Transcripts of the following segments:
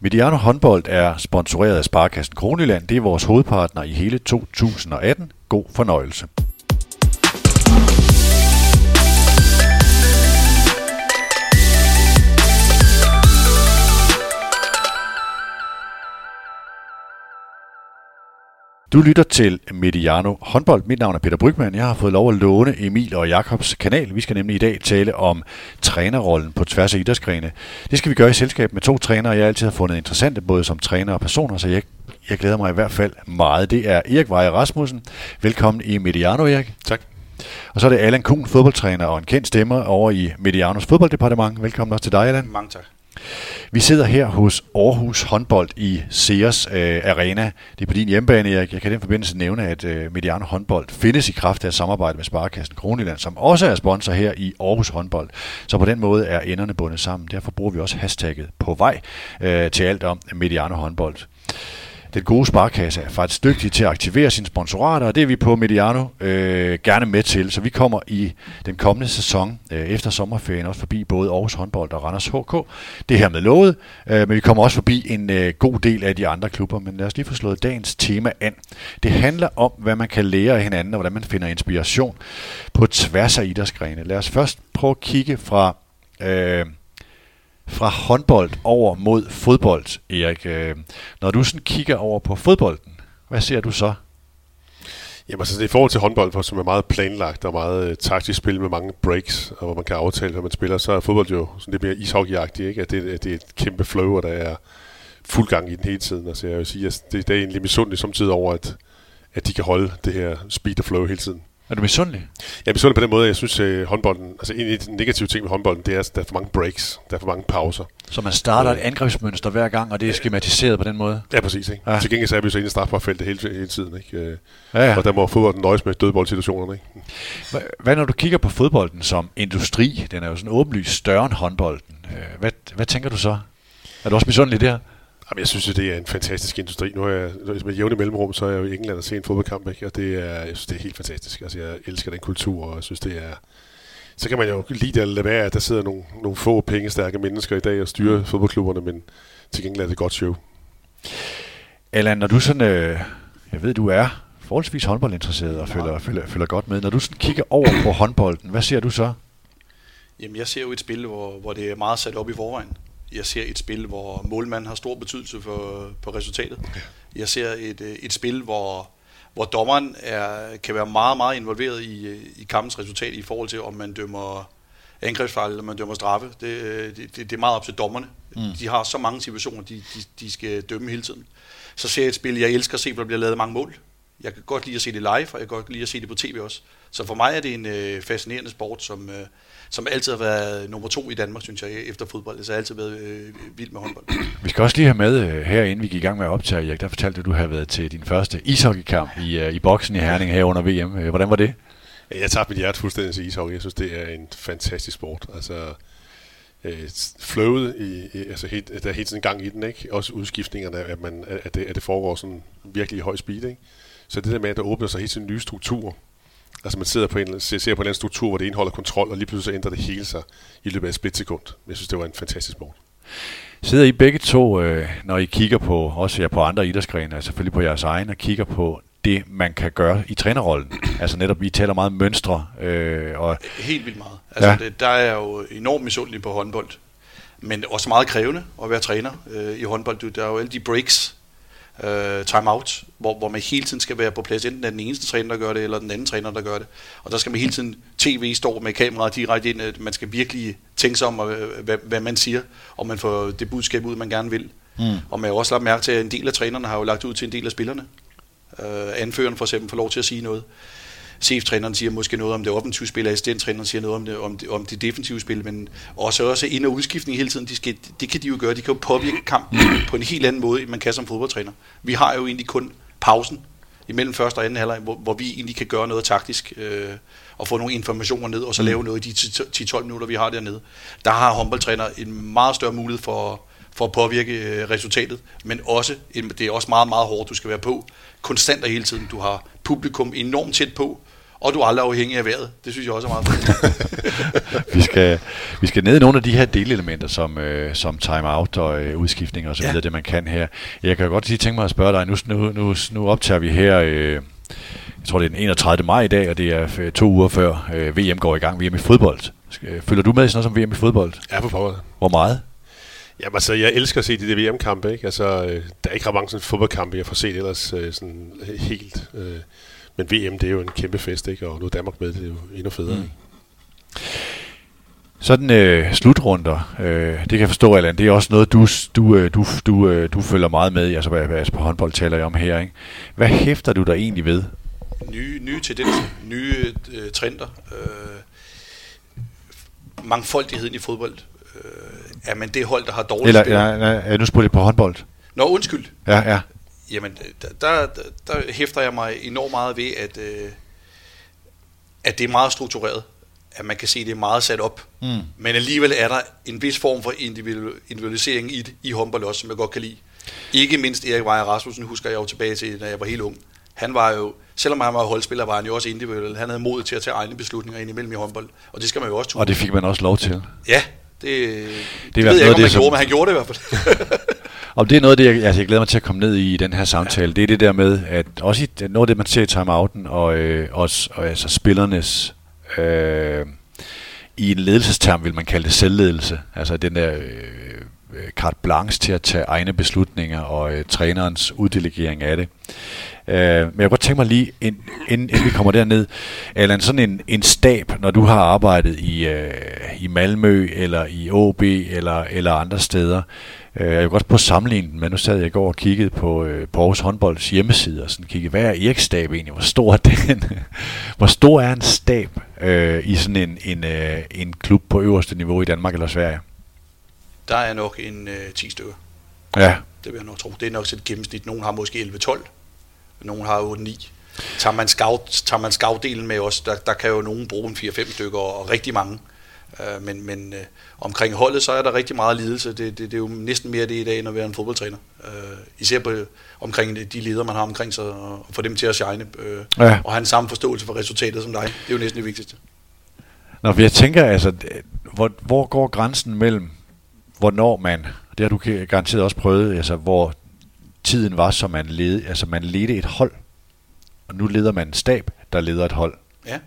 Mediano håndbold er sponsoreret af Sparkassen Kronjylland. Det er vores hovedpartner i hele 2018. God fornøjelse. Du lytter til Mediano håndbold. Mit navn er Peter Brygman. Jeg har fået lov at låne Emil og Jakobs kanal. Vi skal nemlig i dag tale om trænerrollen på tværs af idrætsgrene. Det skal vi gøre i selskab med to trænere, jeg altid har fundet interessante, både som træner og personer, så jeg, jeg glæder mig i hvert fald meget. Det er Erik Veje Rasmussen. Velkommen i Mediano, Erik. Tak. Og så er det Allan Kuhn, fodboldtræner og en kendt stemmer over i Medianos fodbolddepartement. Velkommen også til dig, Allan. Mange tak. Vi sidder her hos Aarhus håndbold i Sears øh, Arena. Det er på din hjemmebane, Erik. Jeg kan i den forbindelse nævne, at øh, Mediano håndbold findes i kraft af samarbejde med Sparkassen Kronjylland, som også er sponsor her i Aarhus håndbold. Så på den måde er enderne bundet sammen. Derfor bruger vi også hashtagget på vej øh, til alt om Mediano håndbold. Den gode sparkasse er faktisk dygtig til at aktivere sine sponsorater, og det er vi på Mediano øh, gerne med til. Så vi kommer i den kommende sæson øh, efter sommerferien også forbi både Aarhus håndbold og Randers HK. Det her med lovet, øh, men vi kommer også forbi en øh, god del af de andre klubber. Men lad os lige få slået dagens tema an. Det handler om, hvad man kan lære af hinanden, og hvordan man finder inspiration på tværs af idrætsgrene. Lad os først prøve at kigge fra... Øh, fra håndbold over mod fodbold, Erik. Øh, når du sådan kigger over på fodbolden, hvad ser du så? Jamen altså, det er i forhold til håndbold, som er meget planlagt og meget uh, taktisk spil med mange breaks, og hvor man kan aftale, hvad man spiller, så er fodbold jo sådan lidt mere ishockeyagtigt, ikke? At det, at det er et kæmpe flow, og der er fuld gang i den hele tiden. Altså, jeg vil sige, at det, det er egentlig misundelig samtidig over, at, at de kan holde det her speed og flow hele tiden. Er du misundelig? Jeg er misundelig på den måde, jeg synes, at øh, håndbolden, altså en af de negative ting med håndbolden, det er, at der er for mange breaks, der er for mange pauser. Så man starter et angrebsmønster hver gang, og det er skematiseret på den måde? Ja, præcis. Ikke? Ja. Til gengæld så er vi så inde i strafbarfeltet hele, hele tiden. Ikke? Øh, ja, ja. Og der må fodbolden nøjes med dødboldsituationerne. Ikke? Hvad når du kigger på fodbolden som industri? Den er jo sådan åbenlyst større end håndbolden. Øh, hvad, hvad tænker du så? Er du også misundelig der? Jamen, jeg synes, at det er en fantastisk industri. Nu er jeg med jævne mellemrum, så er jeg jo i England og se en fodboldkamp, ikke? og det er, jeg synes, det er helt fantastisk. Altså, jeg elsker den kultur, og jeg synes, det er... Så kan man jo lide at lade være, at der sidder nogle, nogle få pengestærke mennesker i dag og styrer fodboldklubberne, men til gengæld er det et godt show. Allan, når du sådan... Øh, jeg ved, du er forholdsvis håndboldinteresseret og følger, følger, følger godt med. Når du sådan kigger over på håndbolden, hvad ser du så? Jamen, jeg ser jo et spil, hvor, hvor det er meget sat op i forvejen jeg ser et spil, hvor målmanden har stor betydelse for, på resultatet. Jeg ser et, øh, et spil, hvor, hvor dommeren er, kan være meget, meget involveret i, øh, i kampens resultat i forhold til, om man dømmer angrebsfejl eller man dømmer straffe. Det, øh, det, det er meget op til dommerne. Mm. De har så mange situationer, de, de, de skal dømme hele tiden. Så ser jeg et spil, jeg elsker at se, hvor der bliver lavet mange mål. Jeg kan godt lide at se det live, og jeg kan godt lide at se det på tv også. Så for mig er det en øh, fascinerende sport, som, øh, som altid har været nummer to i Danmark, synes jeg, efter fodbold. Det har altid været øh, vild med håndbold. Vi skal også lige have med øh, her, inden vi gik i gang med at optage, Erik, der fortalte du, at du havde været til din første ishockeykamp i, øh, i boksen i Herning her under VM. Øh, hvordan var det? Jeg tager mit hjerte fuldstændig til ishockey. Jeg synes, det er en fantastisk sport. Altså, øh, flowet, i, altså helt, der er helt sådan en gang i den, ikke? Også udskiftningerne, at, man, at, det, at det foregår sådan virkelig i høj speed, ikke? Så det der med, at der åbner sig helt sin nye struktur, Altså man sidder på en, ser på en eller anden struktur, hvor det indeholder kontrol, og lige pludselig ændrer det hele sig i løbet af et splitsekund. Jeg synes, det var en fantastisk sport. Sidder I begge to, øh, når I kigger på, også jer på andre idrætsgrene, altså selvfølgelig på jeres egen, og kigger på det, man kan gøre i trænerrollen? Altså netop, vi taler meget mønstre. Øh, og Helt vildt meget. Altså, ja. det, der er jo enormt misundelig på håndbold, men også meget krævende at være træner øh, i håndbold. Der er jo alle de breaks, øh, timeout, hvor, hvor man hele tiden skal være på plads. Enten er den eneste træner, der gør det, eller den anden træner, der gør det. Og der skal man hele tiden, tv står med kameraet direkte ind, at man skal virkelig tænke sig om, hvad, hvad man siger, og man får det budskab ud, man gerne vil. Mm. Og man har også lagt mærke til, at en del af trænerne har jo lagt ud til en del af spillerne. Øh, anføreren for eksempel får lov til at sige noget cheftræneren siger måske noget om det offensive spil, assistenttræneren siger noget om det, om det, om det defensive spil, men også også ind- og udskiftning hele tiden, de skal, det kan de jo gøre, de kan jo påvirke kampen på en helt anden måde, end man kan som fodboldtræner. Vi har jo egentlig kun pausen imellem første og anden halvleg, hvor, hvor vi egentlig kan gøre noget taktisk, øh, og få nogle informationer ned, og så mm. lave noget i de 10-12 minutter, vi har dernede. Der har håndboldtræner en meget større mulighed for, for at påvirke øh, resultatet, men også, det er også meget, meget hårdt, du skal være på, konstant og hele tiden. Du har publikum enormt tæt på, Og du er aldrig afhængig af vejret. Det synes jeg også er meget vi, skal, vi skal ned i nogle af de her delelementer, som, øh, som timeout og øh, udskiftning og så videre, ja. det man kan her. Jeg kan godt lige tænke mig at spørge dig, nu, nu, nu, nu optager vi her... Øh, jeg tror det er den 31. maj i dag, og det er øh, to uger før øh, VM går i gang, VM i fodbold. Øh, følger du med i sådan noget som VM i fodbold? Ja, for pokker. Hvor meget? Jamen altså, jeg elsker at se de der VM-kampe, ikke? Altså, øh, der er ikke ret mange sådan fodboldkampe, jeg får set ellers øh, sådan helt. Øh, men VM, det er jo en kæmpe fest, ikke? Og nu er Danmark med, det er jo endnu federe, mm. Sådan øh, slutrunder, øh, det kan jeg forstå, Allan, det er også noget, du, du, du, du, du følger meget med i, altså hvad, hvad på håndbold taler jeg om her. Ikke? Hvad hæfter du dig egentlig ved? Nye, nye tendenser, nye øh, trender, øh, mangfoldigheden i fodbold. Øh, man det hold, der har dårligt Eller, spillere? Nej, nej, nu spurgte jeg på håndbold. Nå, undskyld. Ja, ja. Jamen, der, der, der hæfter jeg mig enormt meget ved, at, øh, at det er meget struktureret. At man kan se, at det er meget sat op. Mm. Men alligevel er der en vis form for individualisering i, i håndbold også, som jeg godt kan lide. Ikke mindst Erik Weier Rasmussen husker jeg jo tilbage til, da jeg var helt ung. Han var jo, selvom han var holdspiller, var han jo også individuel. Han havde mod til at tage egne beslutninger ind imellem i håndbold. Og det skal man jo også tro. Og det fik man også lov til. Ja, det, det, det ved jeg ikke, om man som... gjorde, men han gjorde det i hvert fald. Og det er noget af det, jeg, altså jeg glæder mig til at komme ned i, i den her samtale. Det er det der med, at også i, noget af det, man ser i timeouten, og, øh, også, og altså spillernes, øh, i en ledelsesterm vil man kalde det selvledelse. Altså den der øh, carte blanche til at tage egne beslutninger, og øh, trænerens uddelegering af det. Øh, men jeg kunne godt tænke mig lige, inden, inden vi kommer derned, eller sådan en, en stab, når du har arbejdet i, øh, i Malmø, eller i OB, eller, eller andre steder, Øh, jeg kan godt på sammenligning men nu sad jeg i går og kiggede på, øh, på Aarhus håndbolds hjemmeside og sådan kiggede, hvad er Eriks stab egentlig? Hvor stor er den? Hvor stor er en stab øh, i sådan en, en, øh, en klub på øverste niveau i Danmark eller Sverige? Der er nok en øh, 10 stykker. Ja. Det vil jeg nok tro. Det er nok et gennemsnit. Nogle har måske 11-12, nogle har 8-9. Tager man, scout, tager man scoutdelen med os, der, der kan jo nogen bruge en 4-5 stykker, og rigtig mange. Øh, men men øh, omkring holdet, så er der rigtig meget lidelse. Det, det, det er jo næsten mere det i dag, end at være en fodboldtræner. Øh, især på, omkring de ledere, man har omkring sig, og få dem til at shine. Øh, ja. Og have en samme forståelse for resultatet som dig. Det er jo næsten det vigtigste. Nå, for jeg tænker, altså, hvor, hvor går grænsen mellem, hvornår man, det har du garanteret også prøvet, altså, hvor tiden var, så man, led, altså, man ledte et hold, og nu leder man en stab, der leder et hold. Ja.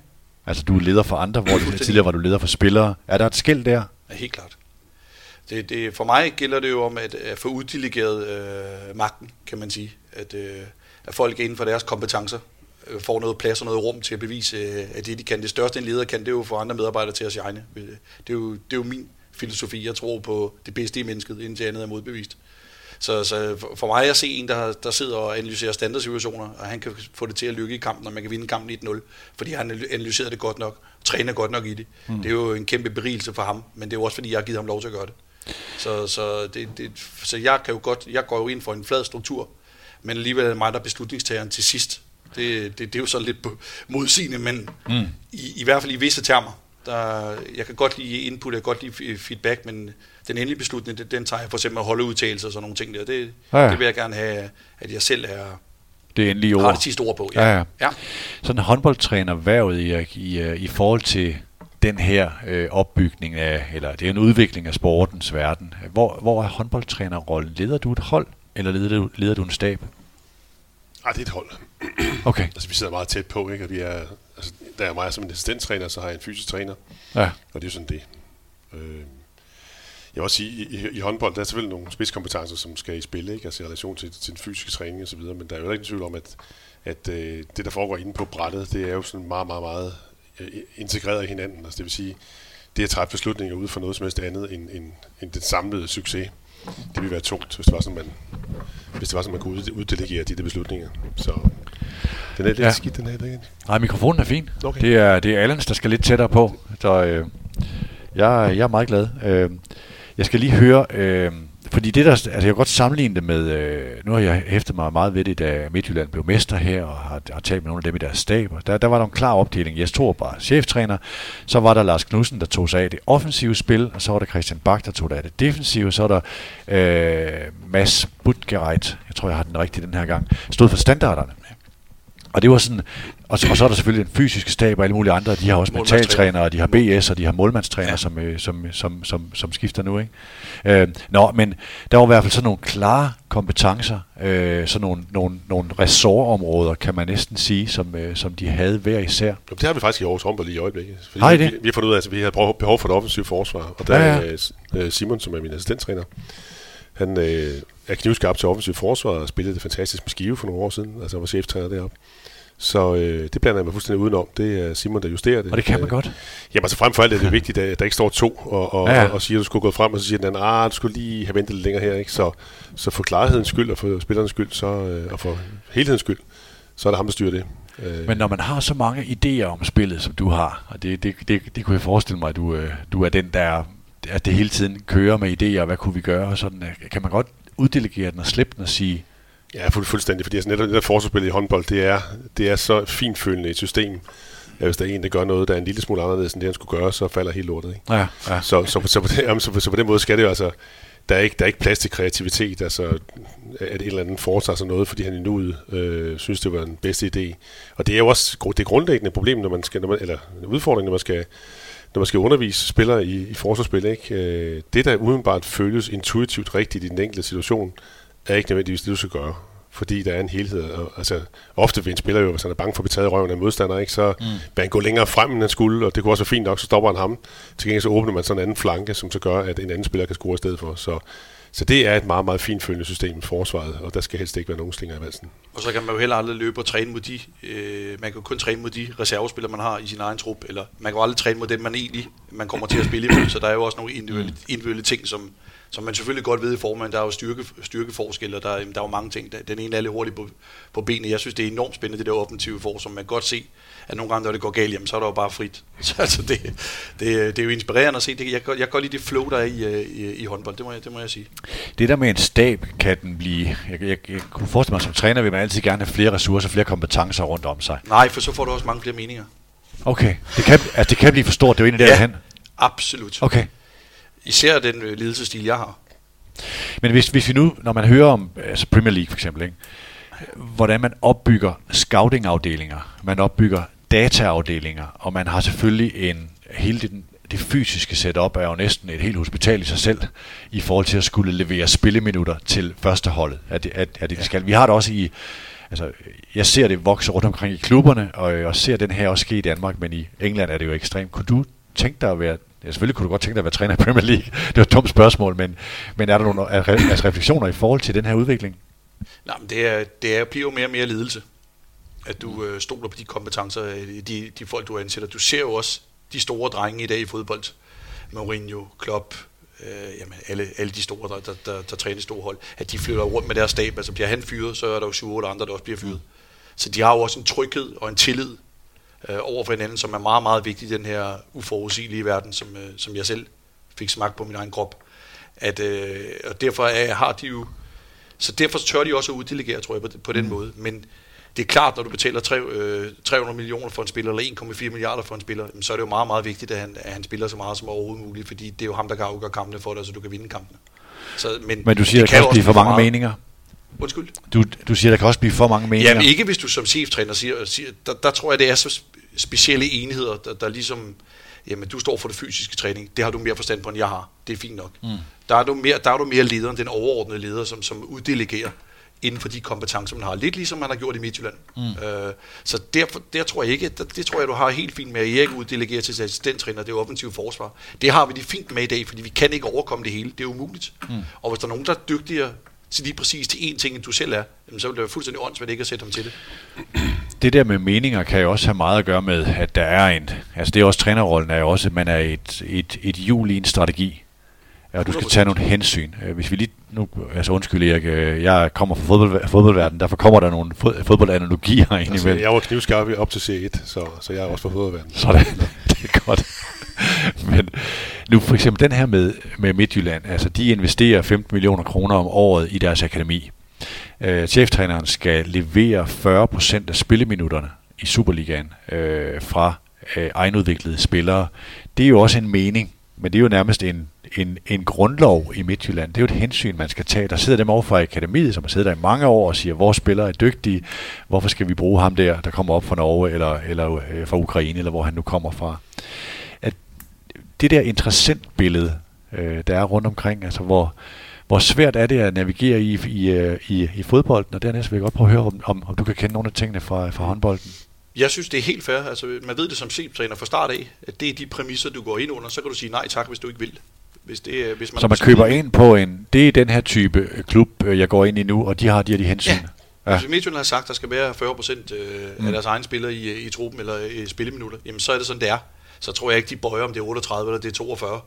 Altså du er leder for andre, hvor du, tidligere var du leder for spillere. Er der et skæld der? Ja, helt klart. Det, det, for mig gælder det jo om at, at få uddelegeret øh, magten, kan man sige. At, øh, at folk inden for deres kompetencer øh, får noget plads og noget rum til at bevise, øh, at det de kan. Det største en leder kan, det er jo få andre medarbejdere til at shine. Det er jo, det er jo min filosofi. Jeg tror på det bedste i mennesket, indtil andet er modbevist. Så, så for mig at se en, der, der sidder og analyserer standardsituationer, og han kan få det til at lykke i kampen, og man kan vinde kampen 1-0, fordi han analyserer det godt nok, træner godt nok i det. Mm. Det er jo en kæmpe berigelse for ham, men det er jo også fordi, jeg har givet ham lov til at gøre det. Så, så, det, det, så jeg kan jo godt, jeg går jo ind for en flad struktur, men alligevel er det mig, der er beslutningstageren til sidst. Det, det, det er jo sådan lidt modsigende, men mm. i, i hvert fald i visse termer. Der, jeg kan godt lide input, jeg kan godt lide feedback, men den endelige beslutning, den, den tager jeg for eksempel at holde udtalelser og sådan nogle ting der. Det, ja, ja. det vil jeg gerne have, at jeg selv er, det endelige ord. har det sidste ord på. Ja. Ja, ja. ja. Sådan håndboldtræner værvet i, i, i forhold til den her øh, opbygning af, eller det er en udvikling af sportens verden. Hvor, hvor er håndboldtrænerrollen? Leder du et hold, eller leder du, leder du en stab? Nej, det er et hold. Okay. Altså, vi sidder meget tæt på, ikke? Og vi er, der er mig som en assistenttræner, så har jeg en fysisk træner. Ja. Og det er sådan det. Øh, jeg vil også sige, i, i håndbold, der er selvfølgelig nogle spidskompetencer, som skal i spil, ikke? altså i relation til, til den fysiske træning osv., men der er jo ikke tvivl om, at, at øh, det, der foregår inde på brættet, det er jo sådan meget, meget, meget øh, integreret i hinanden. Altså det vil sige, det at træffe beslutninger ud for noget som helst andet end, end, end den samlede succes, det vil være tungt, hvis det var sådan, man, hvis det var sådan, man kunne uddelegere de der beslutninger. Så den er lidt ja. skidt, den her. ikke? Nej, mikrofonen er fin. Okay. Det er, det er Allens, der skal lidt tættere på. Så øh, jeg, jeg er meget glad. Øh, jeg skal lige høre, øh, fordi det der, altså jeg kan godt sammenligne det med, øh, nu har jeg hæftet mig meget ved det, da Midtjylland blev mester her, og har, har talt med nogle af dem i deres staber. Der, der var der en klar opdeling. Jes Thor var cheftræner, så var der Lars Knudsen, der tog sig af det offensive spil, og så var der Christian Bak, der tog sig af det defensive, så var der øh, Mads Butgereit, jeg tror, jeg har den rigtige den her gang, stod for standarderne. Og det var sådan, og så, og så er der selvfølgelig den fysiske stab og alle mulige andre. De har også mentaltrænere, og de har BS, og de har målmandstrænere, ja. som, øh, som, som, som, som skifter nu. Ikke? Øh, nå, men der var i hvert fald sådan nogle klare kompetencer, øh, sådan nogle, nogle, nogle ressortområder, kan man næsten sige, som, øh, som de havde hver især. Jamen, det har vi faktisk i Aarhus håndbold i øjeblikket. Fordi I det? Vi, vi har fundet ud af, at vi har behov for et offensivt forsvar, og der ja, ja. er øh, Simon, som er min assistenttræner, han øh, er knivskarp til offensivt forsvar og spillede det fantastisk med Skive for nogle år siden, altså var cheftræner deroppe. Så øh, det blander jeg mig fuldstændig udenom. Det er Simon, der justerer det. Og det kan man øh, godt. Jamen altså frem for alt er det vigtigt, at der ikke står to og, og, ja, ja. og, og siger, at du skulle gå frem, og så siger den anden, ah, du skulle lige have ventet lidt længere her. Ikke? Så, så for klarhedens skyld og for spillernes skyld, så, øh, og for helhedens skyld, så er det ham, der styrer det. Øh. Men når man har så mange idéer om spillet, som du har, og det, det, det, det kunne jeg forestille mig, at du, øh, du er den, der at det hele tiden kører med idéer, hvad kunne vi gøre, og sådan, øh, kan man godt uddelegere den og slippe den og sige, Ja, fuld, fuldstændig, fordi altså netop det der forsvarsspil i håndbold, det er, det er så finfølende et system, at hvis der er en, der gør noget, der er en lille smule anderledes end det, han skulle gøre, så falder helt lortet. Ikke? Ja, ja. Så, så, så, på det, jamen, så, så på den måde skal det jo altså, der er ikke, der er ikke plads til kreativitet, altså at en eller anden foretager sig noget, fordi han i nuet øh, synes, det var den bedste idé. Og det er jo også det grundlæggende problem, når man skal, når man, eller en udfordring, når man skal, når man skal undervise spillere i, i forsvarsspil. Ikke? Øh, det, der udenbart føles intuitivt rigtigt i den enkelte situation, er ikke nødvendigvis det, du skal gøre. Fordi der er en helhed. Og, altså, ofte vil en spiller jo, hvis han er bange for at blive taget i røven af modstander, ikke, så mm. vil han gå længere frem, end han skulle, og det kunne også være fint nok, så stopper han ham. Til gengæld så åbner man sådan en anden flanke, som så gør, at en anden spiller kan score i stedet for. Så, så det er et meget, meget finfølgende system i forsvaret, og der skal helst ikke være nogen slinger i valsen. Og så kan man jo heller aldrig løbe og træne mod de, øh, man kan kun træne mod de reservespillere, man har i sin egen trup, eller man kan jo aldrig træne mod dem, man egentlig man kommer til at spille imod, så der er jo også nogle individuelle, mm. individuelle ting, som, som man selvfølgelig godt ved i formen, der er jo styrke, styrkeforskel, og der, der er jo mange ting. Den ene er lidt hurtigt på, på benene. Jeg synes, det er enormt spændende, det der offensive for, som man godt se, at nogle gange, når det går galt, jamen, så er der jo bare frit. Så altså, det, det, det er jo inspirerende at se. Det, jeg, jeg kan godt lide det flow, der er i, øh, i, i håndbold, det må, jeg, det må jeg sige. Det der med en stab, kan den blive... Jeg, jeg, jeg kunne forestille mig, som træner vil man altid gerne have flere ressourcer, flere kompetencer rundt om sig. Nej, for så får du også mange flere meninger. Okay, det kan, altså, det kan blive for stort, det er jo egentlig ja, derhen. absolut. Okay. Især den øh, lidelsestil, jeg har. Men hvis, hvis vi nu, når man hører om altså Premier League for eksempel, ikke? hvordan man opbygger scouting-afdelinger, man opbygger dataafdelinger, og man har selvfølgelig en hele den, det fysiske setup er jo næsten et helt hospital i sig selv, i forhold til at skulle levere spilleminutter til førsteholdet. Er det, er, er det, ja. skal. Vi har det også i, altså, jeg ser det vokse rundt omkring i klubberne, og jeg ser den her også ske i Danmark, men i England er det jo ekstremt. Kunne du tænke dig at være Ja, selvfølgelig kunne du godt tænke dig at være træner i Premier League. Det var et dumt spørgsmål, men, men er der nogle altså refleksioner i forhold til den her udvikling? Nej, men det, er, det er, bliver jo mere og mere lidelse, at du øh, stoler på de kompetencer, øh, de, de folk, du ansætter. Du ser jo også de store drenge i dag i fodbold. Mourinho, Klopp, øh, jamen alle, alle de store, der, der, der, der træner store hold, at de flytter rundt med deres stab. Altså bliver han fyret, så er der jo syv otte andre, der også bliver fyret. Mm. Så de har jo også en tryghed og en tillid øh, over for hinanden, som er meget, meget vigtig i den her uforudsigelige verden, som, øh, som jeg selv fik smagt på min egen krop. At, øh, og derfor er, har de jo, så derfor tør de også at uddelegere, tror jeg, på, på den mm. måde. Men det er klart, når du betaler 3, øh, 300 millioner for en spiller, eller 1,4 milliarder for en spiller, så er det jo meget, meget vigtigt, at han, at han spiller så meget som overhovedet muligt, fordi det er jo ham, der kan afgøre kampene for dig, så du kan vinde kampene. Så, men, men du siger, det der kan også blive for mange meget. meninger? Undskyld? Du, du siger, der kan også blive for mange meninger. Jamen ikke, hvis du som cheftræner siger, siger der, der tror jeg, det er så specielle enheder, der, der ligesom, jamen du står for det fysiske træning, det har du mere forstand på, end jeg har. Det er fint nok. Mm. Der, er du mere, der er du mere lederen, den overordnede leder, som, som uddelegerer inden for de kompetencer, man har. Lidt ligesom man har gjort i Midtjylland. Mm. Øh, så derfor, der tror jeg ikke, der, det tror jeg, du har helt fint med, at Erik uddelegerer til assistenttræner, det er offensiv forsvar. Det har vi det fint med i dag, fordi vi kan ikke overkomme det hele. Det er umuligt. Mm. Og hvis der er nogen, der er dygtigere til lige præcis til én ting, end du selv er, så vil det være fuldstændig åndssvagt ikke at sætte ham til det. Det der med meninger kan jo også have meget at gøre med, at der er en, altså det er også trænerrollen er jo også, at man er et, et, et hjul i en strategi, og du skal tage nogle hensyn. Øh, hvis vi lige nu, altså undskyld Erik, øh, jeg kommer fra fodbold, fodboldverdenen, derfor kommer der nogle fodboldanalogier ind altså. Jeg var knivskarp op til C1, så, så jeg er også fra fodboldverdenen. Sådan, det er godt. Men nu for eksempel den her med, med Midtjylland, altså de investerer 15 millioner kroner om året i deres akademi. Øh, cheftræneren skal levere 40% af spilleminutterne i Superligaen øh, fra øh, egenudviklede spillere. Det er jo også en mening, men det er jo nærmest en, en, en grundlov i Midtjylland. Det er jo et hensyn, man skal tage. Der sidder dem over fra akademiet, som har siddet der i mange år og siger, vores spillere er dygtige. Hvorfor skal vi bruge ham der, der kommer op fra Norge eller, eller øh, fra Ukraine, eller hvor han nu kommer fra? At det der interessant billede, øh, der er rundt omkring, altså hvor, hvor svært er det at navigere i, i, øh, i, i fodbolden, og dernæst vil jeg godt prøve at høre, om, om, om du kan kende nogle af tingene fra, fra håndbolden. Jeg synes, det er helt fair. Altså, man ved det som chef-træner fra start af, at det er de præmisser, du går ind under. Så kan du sige nej tak, hvis du ikke vil. Hvis det, hvis man så man køber ind på en, det er den her type øh, klub, øh, jeg går ind i nu, og de har de her de hensyn. Ja. Ja. Hvis Midtjylland har sagt, at der skal være 40% øh, mm. af deres egne spillere i, i truppen eller i spilleminutter, jamen så er det sådan, det er. Så tror jeg ikke, de bøjer, om det er 38 eller det er 42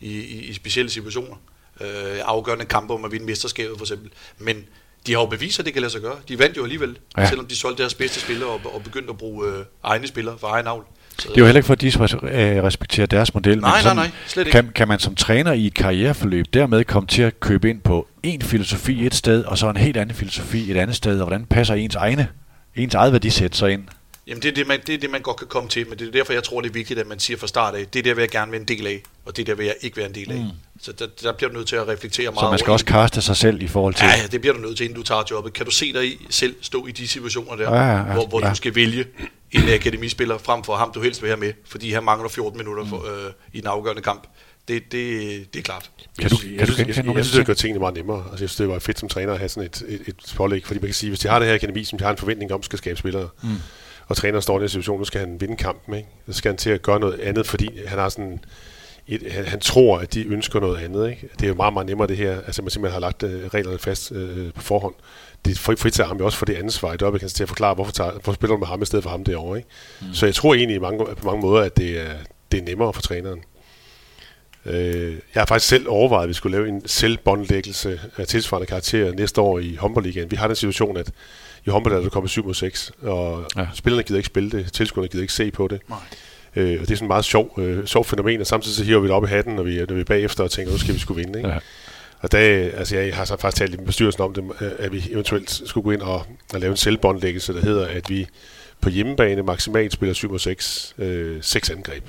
i, i, i specielle situationer. Øh, afgørende kampe om at vinde mesterskabet for eksempel. Men de har jo bevist, at det kan lade sig gøre. De vandt jo alligevel, ja. selvom de solgte deres bedste spillere og, og begyndte at bruge øh, egne spillere for egen avl. Det er jo heller ikke for, at de øh, respekterer deres model. Nej, men nej, nej, slet ikke. Kan, kan man som træner i et karriereforløb dermed komme til at købe ind på en filosofi et sted, og så en helt anden filosofi et andet sted, og hvordan passer ens egne, ens eget værdisæt så ind? Jamen det er det, man, det er det, man godt kan komme til, men det er derfor, jeg tror, det er vigtigt, at man siger fra start af, det er der, vil jeg gerne være en del af, og det er der, vil jeg ikke være en del af. Mm. Så der, der bliver du nødt til at reflektere meget Så man skal også kaste sig selv i forhold til... Ja, ja, det bliver du nødt til, inden du tager jobbet. Kan du se dig i, selv stå i de situationer der, ja, ja, ja, hvor, hvor ja. du skal vælge en akademispiller frem for ham, du helst vil have med, fordi han mangler 14 minutter for, mm. øh, i en afgørende kamp. Det, det, det er klart. Kan du, kan jeg, du jeg, jeg, jeg, synes, det gør tingene meget nemmere. Altså, jeg synes, det var fedt som træner at have sådan et, et, et pålæg, fordi man kan sige, hvis de har det her akademi, som de har en forventning om, skal skabe spillere, mm. og træneren står i den situation, nu skal han vinde kampen, ikke? så skal han til at gøre noget andet, fordi han har sådan et, han, han tror, at de ønsker noget andet. Ikke? Det er jo meget, meget nemmere det her, altså man simpelthen har lagt uh, reglerne fast uh, på forhånd. Det fritager ham jo også for det ansvar i kan til at forklare, hvorfor, tager, hvorfor spiller du med ham i stedet for ham derovre. Ikke? Mm. Så jeg tror egentlig mange, på mange måder, at det er, det er nemmere for træneren. Uh, jeg har faktisk selv overvejet, at vi skulle lave en selvbåndlæggelse af tilsvarende karakter næste år i Humboldt Vi har den situation, at i Humboldt er der kommet 7 mod 6, og ja. spillerne gider ikke spille det, tilskuerne gider ikke se på det. Nej. Øh, og det er sådan et meget sjov, øh, sjov fænomen, og samtidig så hiver vi det op i hatten, når vi, når vi er bagefter og tænker, nu skal vi skulle vinde. Ikke? Ja. Og der, altså jeg har så faktisk talt med bestyrelsen om det, øh, at vi eventuelt skulle gå ind og, og lave en selvbåndlæggelse, der hedder, at vi på hjemmebane maksimalt spiller 7 og 6, øh, 6 angreb.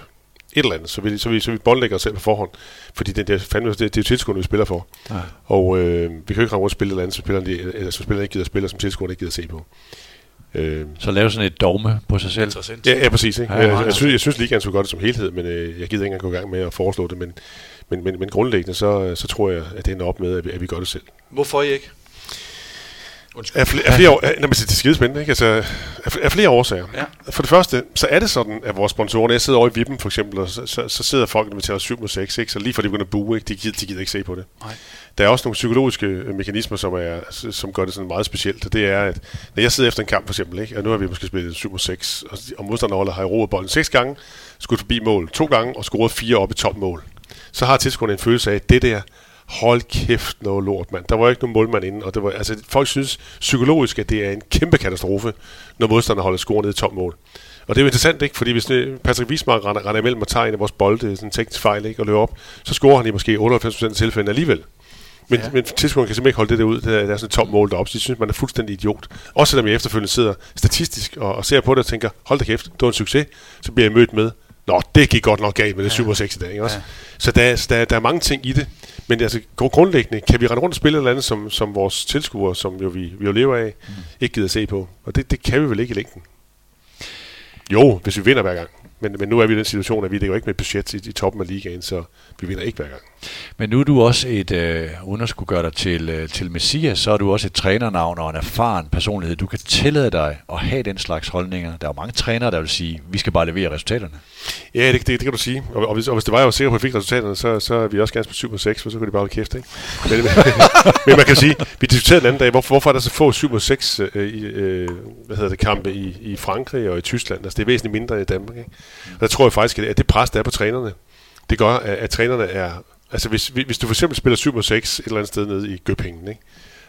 Et eller andet, så vi, så vi, så vi båndlægger os selv på forhånd, fordi det, det, fandme, det, det er jo tilskuerne, vi spiller for. Ja. Og øh, vi kan jo ikke rende rundt og spille et eller andet, som spillerne, eller, som spillerne ikke gider spille, som tilskuerne ikke gider se på. Øh, så lave sådan et dogme på sig selv. Ja, ja præcis. Ikke? Ja, jeg, jeg, synes, jeg synes ligaen skulle gøre det som helhed, men øh, jeg gider ikke engang gå i gang med at foreslå det. Men, men, men, men grundlæggende, så, så tror jeg, at det ender op med, at vi, at vi gør det selv. Hvorfor ikke? Af, flere, af flere år, af, det er skide spændende, ikke? Altså, af, af flere årsager. Ja. For det første, så er det sådan, at vores sponsorer, når jeg sidder over i Vippen for eksempel, og så, så, så sidder folk, der tager 7 mod 6, ikke? så lige for de begynder at bue, ikke? De, gider, de gider ikke se på det. Nej. Der er også nogle psykologiske øh, mekanismer, som, er, som gør det sådan meget specielt, det er, at når jeg sidder efter en kamp for eksempel, ikke? og nu har vi måske spillet 7-6, og, og modstanderholdet har i roet bolden 6 gange, skudt forbi mål to gange, og scoret fire op i top mål. Så har tilskuerne en følelse af, at det der, hold kæft noget lort, mand. Der var ikke nogen målmand inden, og det var, altså, folk synes psykologisk, at det er en kæmpe katastrofe, når modstanderne holder scoren ned i tom mål. Og det er jo interessant, ikke? Fordi hvis øh, Patrick Wiesmark render, render imellem og tager en af vores bolde, sådan en teknisk fejl, ikke? og løber op, så scorer han i måske 98% af tilfældene alligevel. Men, ja. men tilskuerne kan simpelthen ikke holde det der ud. Det er, der er sådan et tom mål deroppe, så de synes, man er fuldstændig idiot. Også selvom jeg efterfølgende sidder statistisk og, og ser på det og tænker, hold da kæft, det var en succes, så bliver jeg mødt med, Nå, det gik godt nok galt med det ja. Super 6 i dag, ikke også? Ja. Så der, der, der er mange ting i det. Men altså, grundlæggende, kan vi rende rundt og spille et eller andet, som, som vores tilskuere, som jo vi, vi jo lever af, mm. ikke gider se på? Og det, det kan vi vel ikke i længden. Jo, hvis vi vinder hver gang. Men, men nu er vi i den situation, at vi ligger ikke med et budget i, i toppen af ligaen, så vi vinder ikke hver gang. Men nu er du også et, øh, uden at skulle gøre dig til, øh, til Messias, så er du også et trænernavn og en erfaren personlighed. Du kan tillade dig at have den slags holdninger. Der er jo mange trænere, der vil sige, vi skal bare levere resultaterne. Ja, det, det, det kan du sige. Og, og, hvis, og hvis det var, jeg var sikker på, at vi fik resultaterne, så, så er vi også gerne på 7 og 6, for så kunne de bare holde kæft. Ikke? Men, men, men, man kan sige, vi diskuterede den anden dag, hvorfor, hvorfor er der så få 7 og 6 øh, i, øh, hvad hedder det, kampe i, i Frankrig og i Tyskland? Altså, det er væsentligt mindre i Danmark. Ikke? Og der tror jeg faktisk, at det pres, der er på trænerne, det gør, at, at trænerne er Altså hvis, hvis du for eksempel spiller 7 og 6 et eller andet sted nede i Gøbingen, ikke?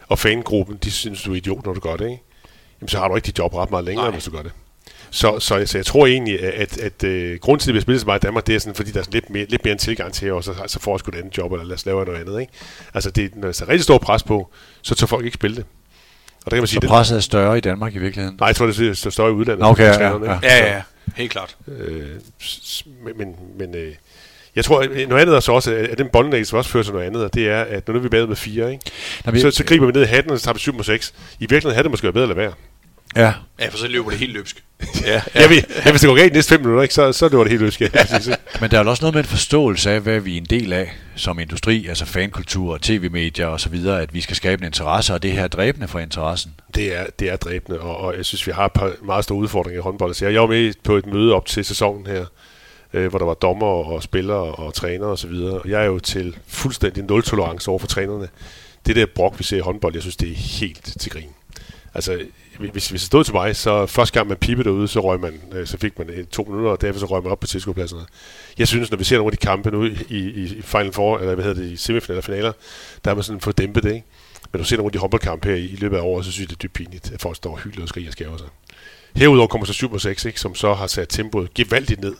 og fangruppen, de synes, du er idiot, når du gør det, ikke? Jamen, så har du ikke dit job ret meget længere, Nej. hvis du gør det. Så, så, så jeg tror egentlig, at, at, at uh, grunden til, at vi spiller så meget i Danmark, det er sådan, fordi der er sådan lidt, mere, lidt mere en tilgang til, og så, så får jeg sgu et andet job, eller lad os lave noget andet. Ikke? Altså, det, når der er rigtig stor pres på, så tager folk ikke spille det. Og der kan man sige, så presset er større i Danmark i virkeligheden? Nej, jeg tror, det er større i udlandet. Okay, ja, ja, ja. ja, ja, helt klart. Øh, men men, men øh, Jeg tror, at noget andet er så også, at den boldnægelse også fører til noget andet, og det er, at når nu er vi bagud med fire, ikke? Nå, vi, så, så griber vi ned i hatten, og så tager vi 7 mod 6. I virkeligheden havde det måske været bedre at lade være. Ja. Ja, for så løber det helt løbsk. ja, ja. ja, vi, ja, hvis det går galt de næste fem minutter, ikke, så, så løber det helt løbsk. Ja. Men der er også noget med en forståelse af, hvad vi er en del af som industri, altså fankultur, tv-medier og så videre, at vi skal skabe en interesse, og det her er dræbende for interessen. Det er, det er dræbende, og, og jeg synes, vi har et par meget store udfordringer i håndbold. Så jeg var med på et møde op til sæsonen her, øh, hvor der var dommer og spillere og trænere osv. Og, og jeg er jo til fuldstændig nul-tolerance over for trænerne. Det der brok, vi ser i håndbold, jeg synes, det er helt til grin. Altså, hvis, hvis det stod til mig, så første gang man pippede derude, så, røg man, øh, så fik man to minutter, og derefter så røg man op på tilskuerpladserne. Jeg synes, når vi ser nogle af de kampe nu i, i, i Final Four, eller hvad hedder det, i semifinaler og finaler, der er man sådan fået dæmpet det, ikke? Men når du ser nogle af de håndboldkampe her i, i løbet af året, så synes jeg, det er dybt pinligt, at folk står og hylder og skriger og skæver sig. Herudover kommer så 7 6, ikke, som så har sat tempoet gevaldigt ned.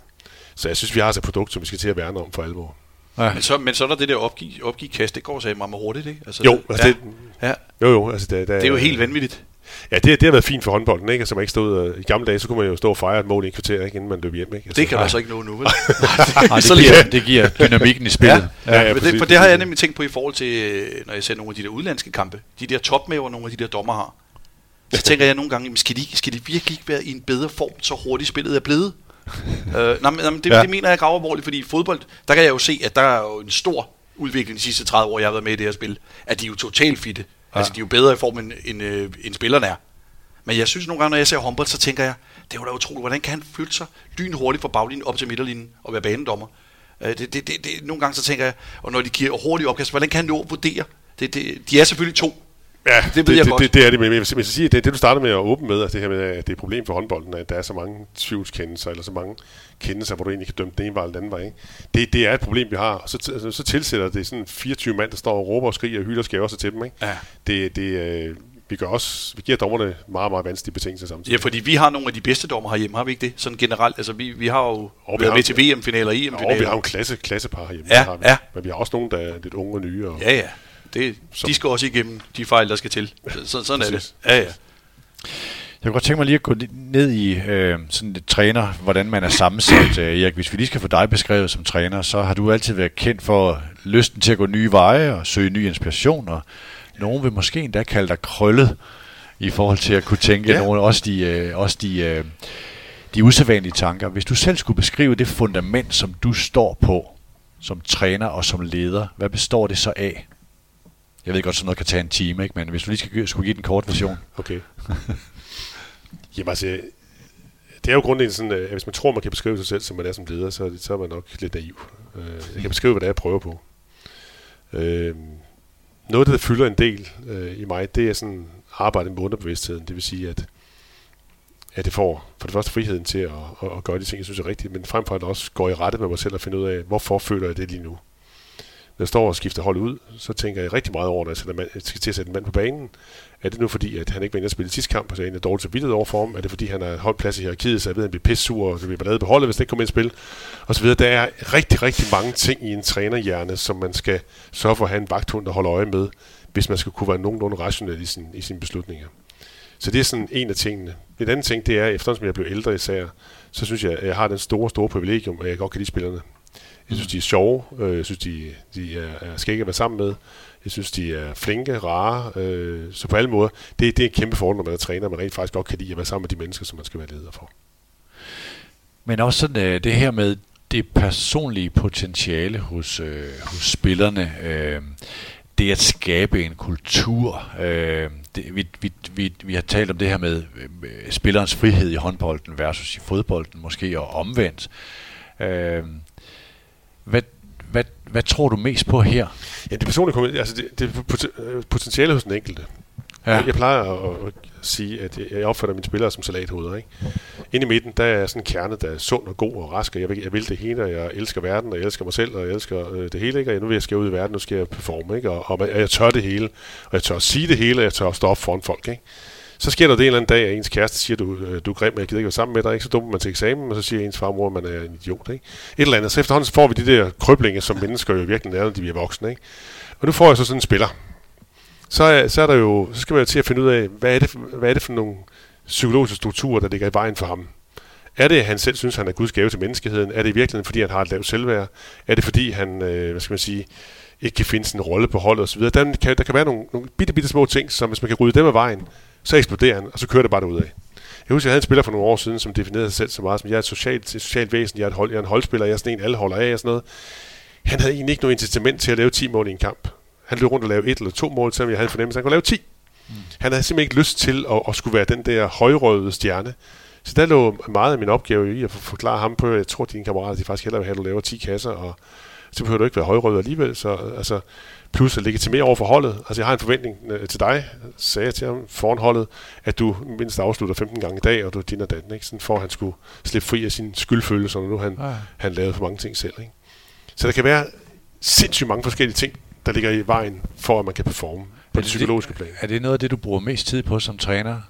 Så jeg synes, vi har altså et produkt, som vi skal til at værne om for alvor. Ja. Men, så, men så er der det der opgive, opgive kast, det går så meget hurtigt, ikke? Altså, jo, altså ja. det, ja. jo, jo, altså det, det, det er jo helt vanvittigt. Ja, det, det har været fint for håndbolden, ikke? Altså, man ikke stod, uh, I gamle dage, så kunne man jo stå og fejre et mål i en kvarter, ikke? inden man løb hjem. Ikke? Altså, det kan man så ikke nå nu, vel? Nej, det, giver, det giver dynamikken i spillet. Ja, ja, ja, præcis, det, for det har jeg nemlig tænkt på i forhold til, øh, når jeg ser nogle af de der udlandske kampe. De der topmæver, nogle af de der dommer har. Så tænker jeg nogle gange, skal de, skal de virkelig ikke være i en bedre form, så hurtigt spillet er blevet? øh, nej, men, det, ja. det mener jeg gravalvorligt, fordi i fodbold, der kan jeg jo se, at der er jo en stor udvikling de sidste 30 år, jeg har været med i det her spil. At de er jo totalt fitte. Ja. Altså, de er jo bedre i form, end, end, øh, end spillerne er. Men jeg synes nogle gange, når jeg ser håndbold, så tænker jeg, det er jo da utroligt, hvordan kan han flytte sig lynhurtigt fra baglinjen op til midterlinjen og være banedommer? Øh, det, det, det, det, nogle gange så tænker jeg, og når de giver hurtigt opkast, hvordan kan han nå at vurdere? Det, det, de er selvfølgelig to. Ja, det, ved det, jeg det, godt. Det, det er det, men jeg vil sige, det, det du startede med at åbne med, altså det her med, at det er et problem for håndbolden, at der er så mange tvivlskendelser, eller så mange kendelser, hvor du egentlig kan dømme den ene vej eller den anden vej. Ikke? Det, det er et problem, vi har. Og så, altså, så tilsætter det sådan 24 mand, der står og råber og skriger og hylder skæver sig til dem. Ikke? Ja. Det, det, øh, vi, gør også, vi giver dommerne meget, meget vanskelige betingelser samtidig. Ja, fordi vi har nogle af de bedste dommer herhjemme, har vi ikke det? Sådan generelt, altså vi, vi har jo og været med til VM-finaler og EM-finaler. Og vi har jo en klasse, klassepar herhjemme, ja, har vi. ja. men vi har også nogle, der er lidt unge og nye. Og, ja, ja. Det, som, de skal også igennem de fejl, der skal til. Så, sådan er det. Ja, ja. Jeg kunne godt tænke mig lige at gå ned i øh, sådan et træner, hvordan man er sammensat. Øh, Erik, hvis vi lige skal få dig beskrevet som træner, så har du altid været kendt for lysten til at gå nye veje og søge ny inspiration, og nogen vil måske endda kalde dig krøllet i forhold til at kunne tænke ja. nogle, også de, øh, også de, øh, de usædvanlige tanker. Hvis du selv skulle beskrive det fundament, som du står på som træner og som leder, hvad består det så af? Jeg ved godt, sådan noget kan tage en time, ikke? men hvis du lige skal, skulle give den kort version. Okay. Jamen altså, det er jo grundlæggende sådan, at hvis man tror, man kan beskrive sig selv, som man er som leder, så, så er man nok lidt naiv. Øh, jeg kan beskrive, hvad det er, jeg prøver på. Øh, noget, der fylder en del øh, i mig, det er sådan arbejde med underbevidstheden. Det vil sige, at, at det får for det første friheden til at, at, at gøre de ting, jeg synes er rigtigt, men frem for alt også går i rette med mig selv og finde ud af, hvorfor føler jeg det lige nu. Jeg står og skifter hold ud, så tænker jeg rigtig meget over, når jeg, sætter mand, jeg skal til at sætte en mand på banen. Er det nu fordi, at han ikke var inde og spille sidste kamp, og så er en dårligt så over for ham? Er det fordi, han har holdt plads i hierarkiet, så jeg ved, at han bliver pisse sur, og så bliver lavet på holdet, hvis det ikke kommer ind i spil? Og så videre. Der er rigtig, rigtig mange ting i en trænerhjerne, som man skal sørge for at have en vagthund, der holder øje med, hvis man skal kunne være nogenlunde rationel i, sin, i sine beslutninger. Så det er sådan en af tingene. En anden ting, det er, eftersom jeg blev ældre især, så synes jeg, at jeg har den store, store privilegium, at jeg godt kan lide spillerne. Jeg synes, de er sjove. Øh, jeg synes, de, de er, er skægge at være sammen med. Jeg synes, de er flinke, rare. Øh, så på alle måder, det, det er en kæmpe fordel, når man er træner, man rent faktisk godt kan lide at være sammen med de mennesker, som man skal være leder for. Men også sådan, øh, det her med det personlige potentiale hos, øh, hos spillerne. Øh, det at skabe en kultur. Øh, det, vi, vi, vi, vi har talt om det her med øh, spillerens frihed i håndbolden versus i fodbolden måske, og omvendt. Øh, hvad, hvad, hvad tror du mest på her? Ja, det personlige altså det, det potentiale hos den enkelte. Ja. Jeg, jeg plejer at, at sige, at jeg opfatter mine spillere som salathoveder. Ikke? Inde i midten, der er sådan en kerne, der er sund og god og rask, og jeg vil, jeg vil det hele, og jeg elsker verden, og jeg elsker mig selv, og jeg elsker øh, det hele, ikke? og nu vil jeg skal ud i verden, nu skal jeg performe, ikke? Og, og, jeg tør det hele, og jeg tør at sige det hele, og jeg tør at stå op foran folk. Ikke? Så sker der det en eller anden dag, at ens kæreste siger, du, øh, du er grim, jeg gider ikke være sammen med dig, ikke? så dumper man til eksamen, og så siger ens farmor, at man er en idiot. Ikke? Et eller andet. Så efterhånden får vi de der krøblinger, som mennesker jo virkelig er, når de bliver voksne. Ikke? Og nu får jeg så sådan en spiller, så er, så er der jo, så skal man jo til at finde ud af, hvad er det, hvad er det for nogle psykologiske strukturer, der ligger i vejen for ham. Er det, at han selv synes, han er Guds gave til menneskeheden? Er det i virkeligheden, fordi han har et lavt selvværd? Er det, fordi han, øh, hvad skal man sige, ikke kan finde sin rolle på holdet osv.? Der kan, der kan være nogle, nogle bitte, bitte små ting, som hvis man kan rydde dem af vejen, så eksploderer han, og så kører det bare ud af. Jeg husker, jeg havde en spiller for nogle år siden, som definerede sig selv så meget som, jeg er et socialt, et socialt væsen, jeg er, et hold, jeg er en holdspiller, jeg er sådan en, alle holder af og sådan noget. Han havde egentlig ikke noget incitament til at lave 10 mål i en kamp. Han løb rundt og lavede et eller to mål, selvom jeg havde en fornemmelse, at han kunne lave 10. Mm. Han havde simpelthen ikke lyst til at, at skulle være den der højrøde stjerne. Så der lå meget af min opgave i at forklare ham på, jeg tror, dine kammerater de faktisk hellere vil have, at du laver 10 kasser, og så behøver du ikke være højrød alligevel. Så, altså, plus at legitimere over for holdet. Altså jeg har en forventning øh, til dig, sagde jeg til ham foran holdet, at du mindst afslutter 15 gange i dag, og du din og datten, ikke? Sådan for at han skulle slippe fri af sin skyldfølelse, når nu han, ja. han lavede for mange ting selv. Ikke? Så der kan være sindssygt mange forskellige ting, der ligger i vejen for, at man kan performe på det, det psykologiske plan. Er det noget af det, du bruger mest tid på som træner?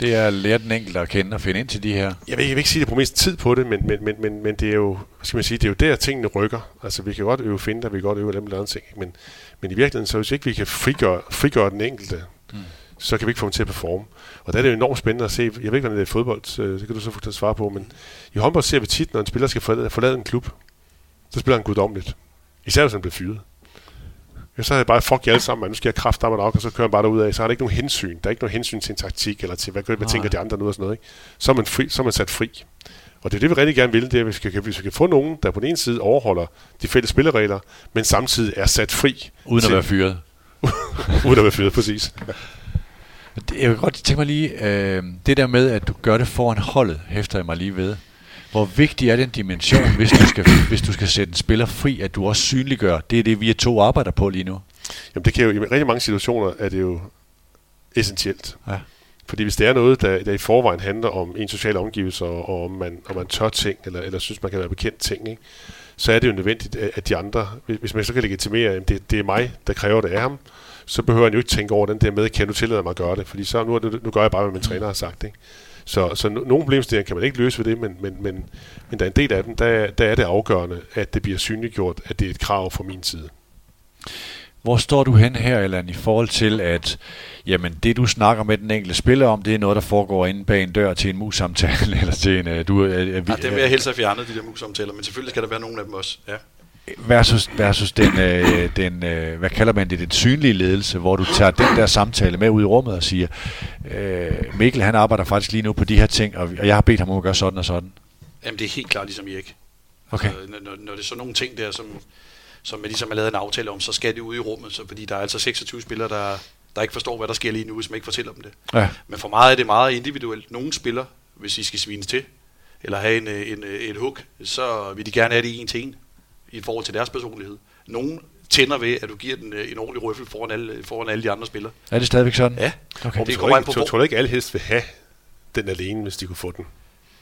Det er at lære den enkelte at kende og finde ind til de her. Jeg vil, jeg vil ikke sige, at jeg bruger mest tid på det, men, men, men, men, men det er jo, skal man sige, det er jo der, tingene rykker. Altså, vi kan godt øve finder, vi kan godt øve dem eller andre ting, men, men i virkeligheden, så hvis ikke vi kan frigøre, frigøre den enkelte, mm. så kan vi ikke få dem til at performe. Og der er det jo enormt spændende at se. Jeg ved ikke, hvordan det er i fodbold, det kan du så få svare på, men i håndbold ser vi tit, når en spiller skal forlade, forlade en klub, så spiller han guddommeligt. Især hvis han bliver fyret. Ja, så er det bare, fuck jer alle sammen, man. nu skal jeg kraft nok, og så kører man bare derud af. Så har der ikke nogen hensyn. Der er ikke nogen hensyn til en taktik, eller til, hvad, hvad tænker de andre nu og sådan noget. Ikke? Så, er man fri, så er man sat fri. Og det er det, vi rigtig gerne vil, det er, at vi skal, vi kan få nogen, der på den ene side overholder de fælles spilleregler, men samtidig er sat fri. Uden til, at være fyret. uden at være fyret, præcis. Jeg vil godt tænke mig lige, øh, det der med, at du gør det foran holdet, hæfter jeg mig lige ved. Hvor vigtig er den dimension, hvis du, skal, hvis du skal sætte en spiller fri, at du også synliggør? Det er det, vi er to arbejder på lige nu. Jamen det kan jo, i rigtig mange situationer er det jo essentielt. Ja. Fordi hvis det er noget, der, der i forvejen handler om en social omgivelse, og, og om, man, om man tør ting, eller, eller synes, man kan være bekendt ting, ikke? så er det jo nødvendigt, at de andre, hvis man så kan legitimere, at det, det er mig, der kræver det af ham, så behøver han jo ikke tænke over den der med, kan du tillade mig at gøre det? Fordi så nu, nu gør jeg bare, hvad min træner har sagt. Ikke? Så, så no, nogle problemstillinger kan man ikke løse ved det, men, men, men, men der er en del af dem, der, der er det afgørende, at det bliver synliggjort, at det er et krav fra min side. Hvor står du hen her, eller i forhold til, at jamen, det du snakker med den enkelte spiller om, det er noget, der foregår inde bag en dør til en mus-samtale, eller til en... Uh, du, uh, ja, det vil jeg helst have fjernet, de der mus-samtaler, men selvfølgelig skal der være nogle af dem også, ja versus, versus den, øh, den øh, hvad kalder man det, den synlige ledelse, hvor du tager den der samtale med ud i rummet og siger, øh, Mikkel han arbejder faktisk lige nu på de her ting, og, og jeg har bedt ham om at gøre sådan og sådan. Jamen det er helt klart ligesom Erik. Okay. Altså, når, når det er sådan nogle ting der, som, som man ligesom har lavet en aftale om, så skal det ud i rummet, så, fordi der er altså 26 spillere, der, der ikke forstår, hvad der sker lige nu, hvis man ikke fortæller dem det. Ja. Men for meget er det meget individuelt. Nogle spiller, hvis I skal svines til, eller have en, en, et hook, så vil de gerne have det en til en i forhold til deres personlighed. Nogen tænder ved, at du giver den øh, en ordentlig røffel foran alle, foran alle de andre spillere. Er det stadigvæk sådan? Ja. Okay. Det kommer ikke, på, tror du ikke, alle helst vil have den alene, hvis de kunne få den?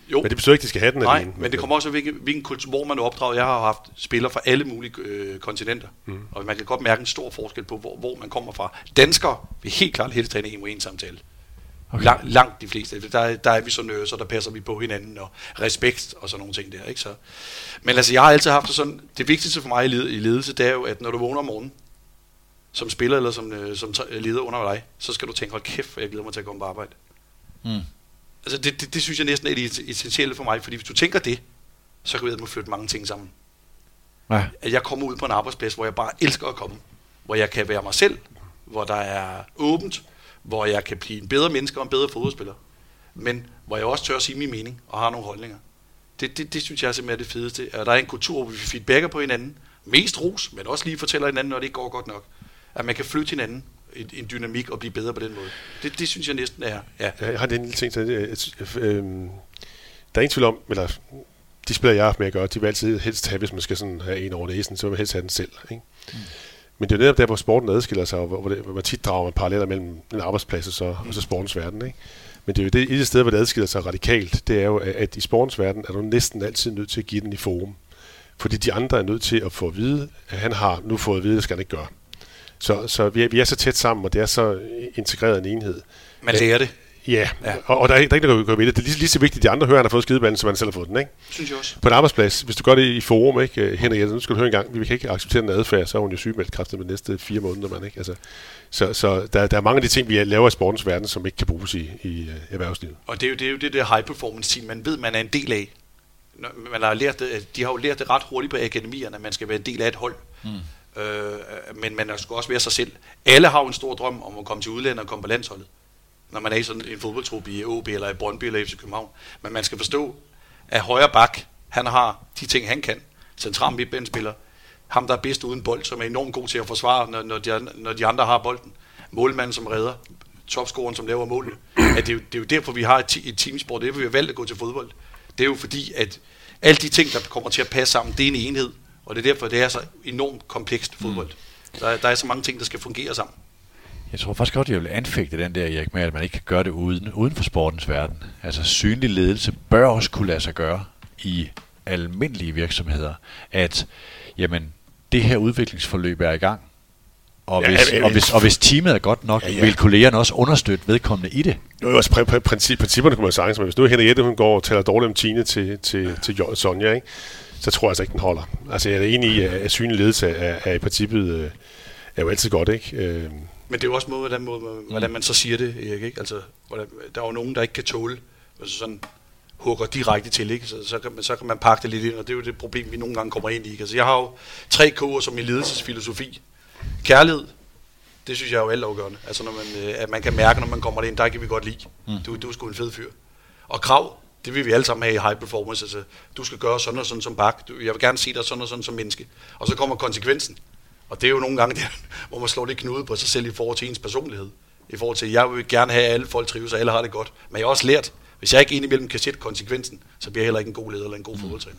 Jo. Men det betyder ikke, at de skal have den Nej, alene. men det kommer også hvilken, hvilken kultur, hvor man er opdraget. Jeg har haft spillere fra alle mulige øh, kontinenter, mm. og man kan godt mærke en stor forskel på, hvor, hvor man kommer fra. Danskere vil helt klart helst træne en en samtale. Okay. Lang, langt de fleste. Der, der er vi så nøse, og der passer vi på hinanden, og respekt og sådan nogle ting der. Ikke? Så, men altså, jeg har altid haft det sådan, det vigtigste for mig i ledelse, det er jo, at når du vågner om morgenen, som spiller eller som, øh, som leder under dig, så skal du tænke, hold kæft, jeg glæder mig til at komme på arbejde. Mm. Altså, det, det, det, synes jeg næsten er det essentielle for mig, fordi hvis du tænker det, så kan vi at flytte mange ting sammen. Ja. At jeg kommer ud på en arbejdsplads, hvor jeg bare elsker at komme. Hvor jeg kan være mig selv, hvor der er åbent, hvor jeg kan blive en bedre menneske og en bedre fodboldspiller. Men hvor jeg også tør at sige min mening og har nogle holdninger. Det, det, det synes jeg simpelthen er det fedeste. At der er en kultur, hvor vi feedbacker på hinanden. Mest ros, men også lige fortæller hinanden, når det ikke går godt nok. At man kan flytte hinanden en, en dynamik og blive bedre på den måde. Det, det synes jeg næsten er... Ja. Jeg har en lille ting til det. Øh, der er ingen tvivl om, eller de spiller jeg har haft med at gøre, de vil altid helst have, hvis man skal sådan have en over næsen, så vil man helst have den selv. Ikke? Mm. Men det er netop der, hvor sporten adskiller sig, og hvor, det, hvor man tit drager man paralleller mellem en arbejdsplads og så, og så sportens verden. Ikke? Men det er jo det, et sted, hvor det adskiller sig radikalt, det er jo, at i sportens verden er du næsten altid nødt til at give den i forum. Fordi de andre er nødt til at få at vide, at han har nu fået at vide, at det skal han ikke gøre. Så, så vi, er, vi er så tæt sammen, og det er så integreret en enhed. Man lærer det. Ja, ja. og, og der, er, der er ikke noget, der ved det. Det er lige, lige så vigtigt, at de andre hører, han har fået skideballen, som han selv har fået den, ikke? Synes jeg også. På en arbejdsplads, hvis du gør det i forum, ikke? Henrik, nu skal du høre en gang, vi kan ikke acceptere den adfærd, så er hun jo sygemeldt kræftet med de næste fire måneder, man, ikke? Altså, så, så der, der, er mange af de ting, vi laver i sportens verden, som ikke kan bruges i, i uh, erhvervslivet. Og det er jo det, er jo det der high performance team, man ved, man er en del af. Man har lært det, de har jo lært det ret hurtigt på akademierne, at man skal være en del af et hold. Mm. Øh, men man skal også være sig selv. Alle har jo en stor drøm om at komme til udlandet og komme på landsholdet når man er i sådan en fodboldtrup i OB eller i Brøndby eller FC København. Men man skal forstå, at højre bak, han har de ting, han kan. Central midtbanespiller, ham der er bedst uden bold, som er enormt god til at forsvare, når, når, de, når de andre har bolden. Målmanden som redder, topscoren som laver målene. At det, er jo, det er jo derfor, vi har et, et teamsport, det er, vi har valgt at gå til fodbold. Det er jo fordi, at alle de ting, der kommer til at passe sammen, det er en enhed. Og det er derfor, det er så enormt komplekst fodbold. Mm. Der, der er så mange ting, der skal fungere sammen. Jeg tror faktisk godt, jeg vil anfægte den der, Erik, med at man ikke kan gøre det uden, uden for sportens verden. Altså synlig ledelse bør også kunne lade sig gøre i almindelige virksomheder, at jamen, det her udviklingsforløb er i gang, og, ja, hvis, ja, ja, og, hvis, og hvis teamet er godt nok, ja, ja. vil kollegerne også understøtte vedkommende i det. Jo, altså pr- pr- princip, principperne kunne man sagtens, men hvis nu Henriette hun går og taler dårligt om Tine til, til, til Sonja, ikke? så tror jeg altså ikke, den holder. Altså jeg er enig i, at synlig ledelse er, er i princippet øh, er jo altid godt, ikke? Men det er jo også måde, hvordan, måde, hvordan man så siger det, Erik. Ikke? Altså, hvordan, der er jo nogen, der ikke kan tåle altså sådan hugger direkte til, ikke? Så, så, kan man, så kan man pakke det lidt ind, og det er jo det problem, vi nogle gange kommer ind i. Ikke? Altså, jeg har jo tre K'er som i ledelsesfilosofi. Kærlighed, det synes jeg er jo altafgørende. Altså, når man, øh, at man kan mærke, når man kommer ind, der kan vi godt lide. Mm. Du, du er sgu en fed fyr. Og krav, det vil vi alle sammen have i high performance. Altså, du skal gøre sådan og sådan som bak. Jeg vil gerne se dig sådan og sådan som menneske. Og så kommer konsekvensen. Og det er jo nogle gange, der, hvor man slår lidt knude på sig selv i forhold til ens personlighed. I forhold til, jeg vil gerne have, at alle folk trives, og alle har det godt. Men jeg har også lært, hvis jeg ikke indimellem kan sætte konsekvensen, så bliver jeg heller ikke en god leder eller en god mm. fodboldtræner.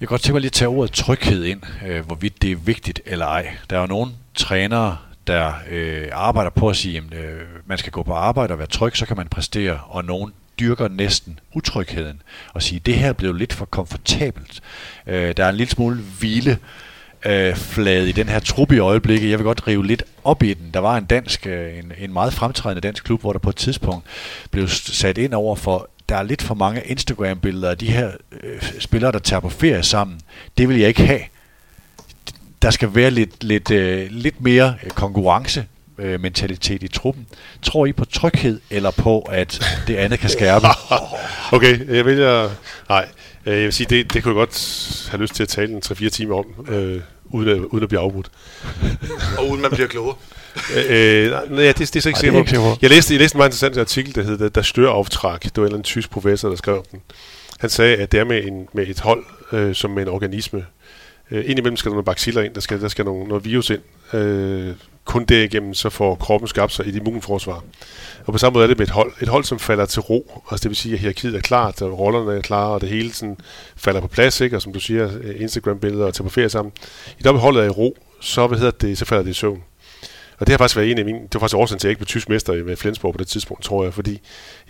Jeg kan godt tænke mig lige at tage ordet tryghed ind, øh, hvorvidt det er vigtigt eller ej. Der er jo nogle trænere, der øh, arbejder på at sige, at øh, man skal gå på arbejde og være tryg, så kan man præstere, og nogen dyrker næsten utrygheden og sige, det her blev lidt for komfortabelt. Øh, der er en lille smule hvile øh, flade i den her truppe i øjeblikket. Jeg vil godt rive lidt op i den. Der var en dansk, øh, en, en meget fremtrædende dansk klub, hvor der på et tidspunkt blev sat ind over for, der er lidt for mange Instagram-billeder af de her øh, spillere, der tager på ferie sammen. Det vil jeg ikke have. Der skal være lidt, lidt, øh, lidt mere øh, konkurrence øh, mentalitet i truppen. Tror I på tryghed, eller på, at det andet kan skærpe? okay, jeg vælger... Nej, Øh, jeg vil sige, det, det kunne jeg godt have lyst til at tale en 3-4 timer om, øh, uden, at, uden at blive afbrudt. og uden man bliver klogere. øh, nej, det, det er så ikke sikkert. Jeg læste, jeg læste en meget interessant artikel, der hedder Der stør aftræk. Det var en, en tysk professor, der skrev den. Han sagde, at det er med, en, med et hold, øh, som med en organisme. Øh, indimellem skal der nogle baciller ind, der skal, der skal nogle, noget virus ind. Øh, kun derigennem så får kroppen skabt sig et immunforsvar. Og på samme måde er det med et hold. Et hold, som falder til ro, altså det vil sige, at hierarkiet er klart, og rollerne er klare, og det hele sådan falder på plads, ikke? og som du siger, Instagram-billeder og tage på ferie sammen. I det holdet er i ro, så, hvad hedder det, så falder det i søvn. Og det har faktisk været en af mine, det var faktisk årsagen til, at jeg ikke blev tysk mester med Flensborg på det tidspunkt, tror jeg, fordi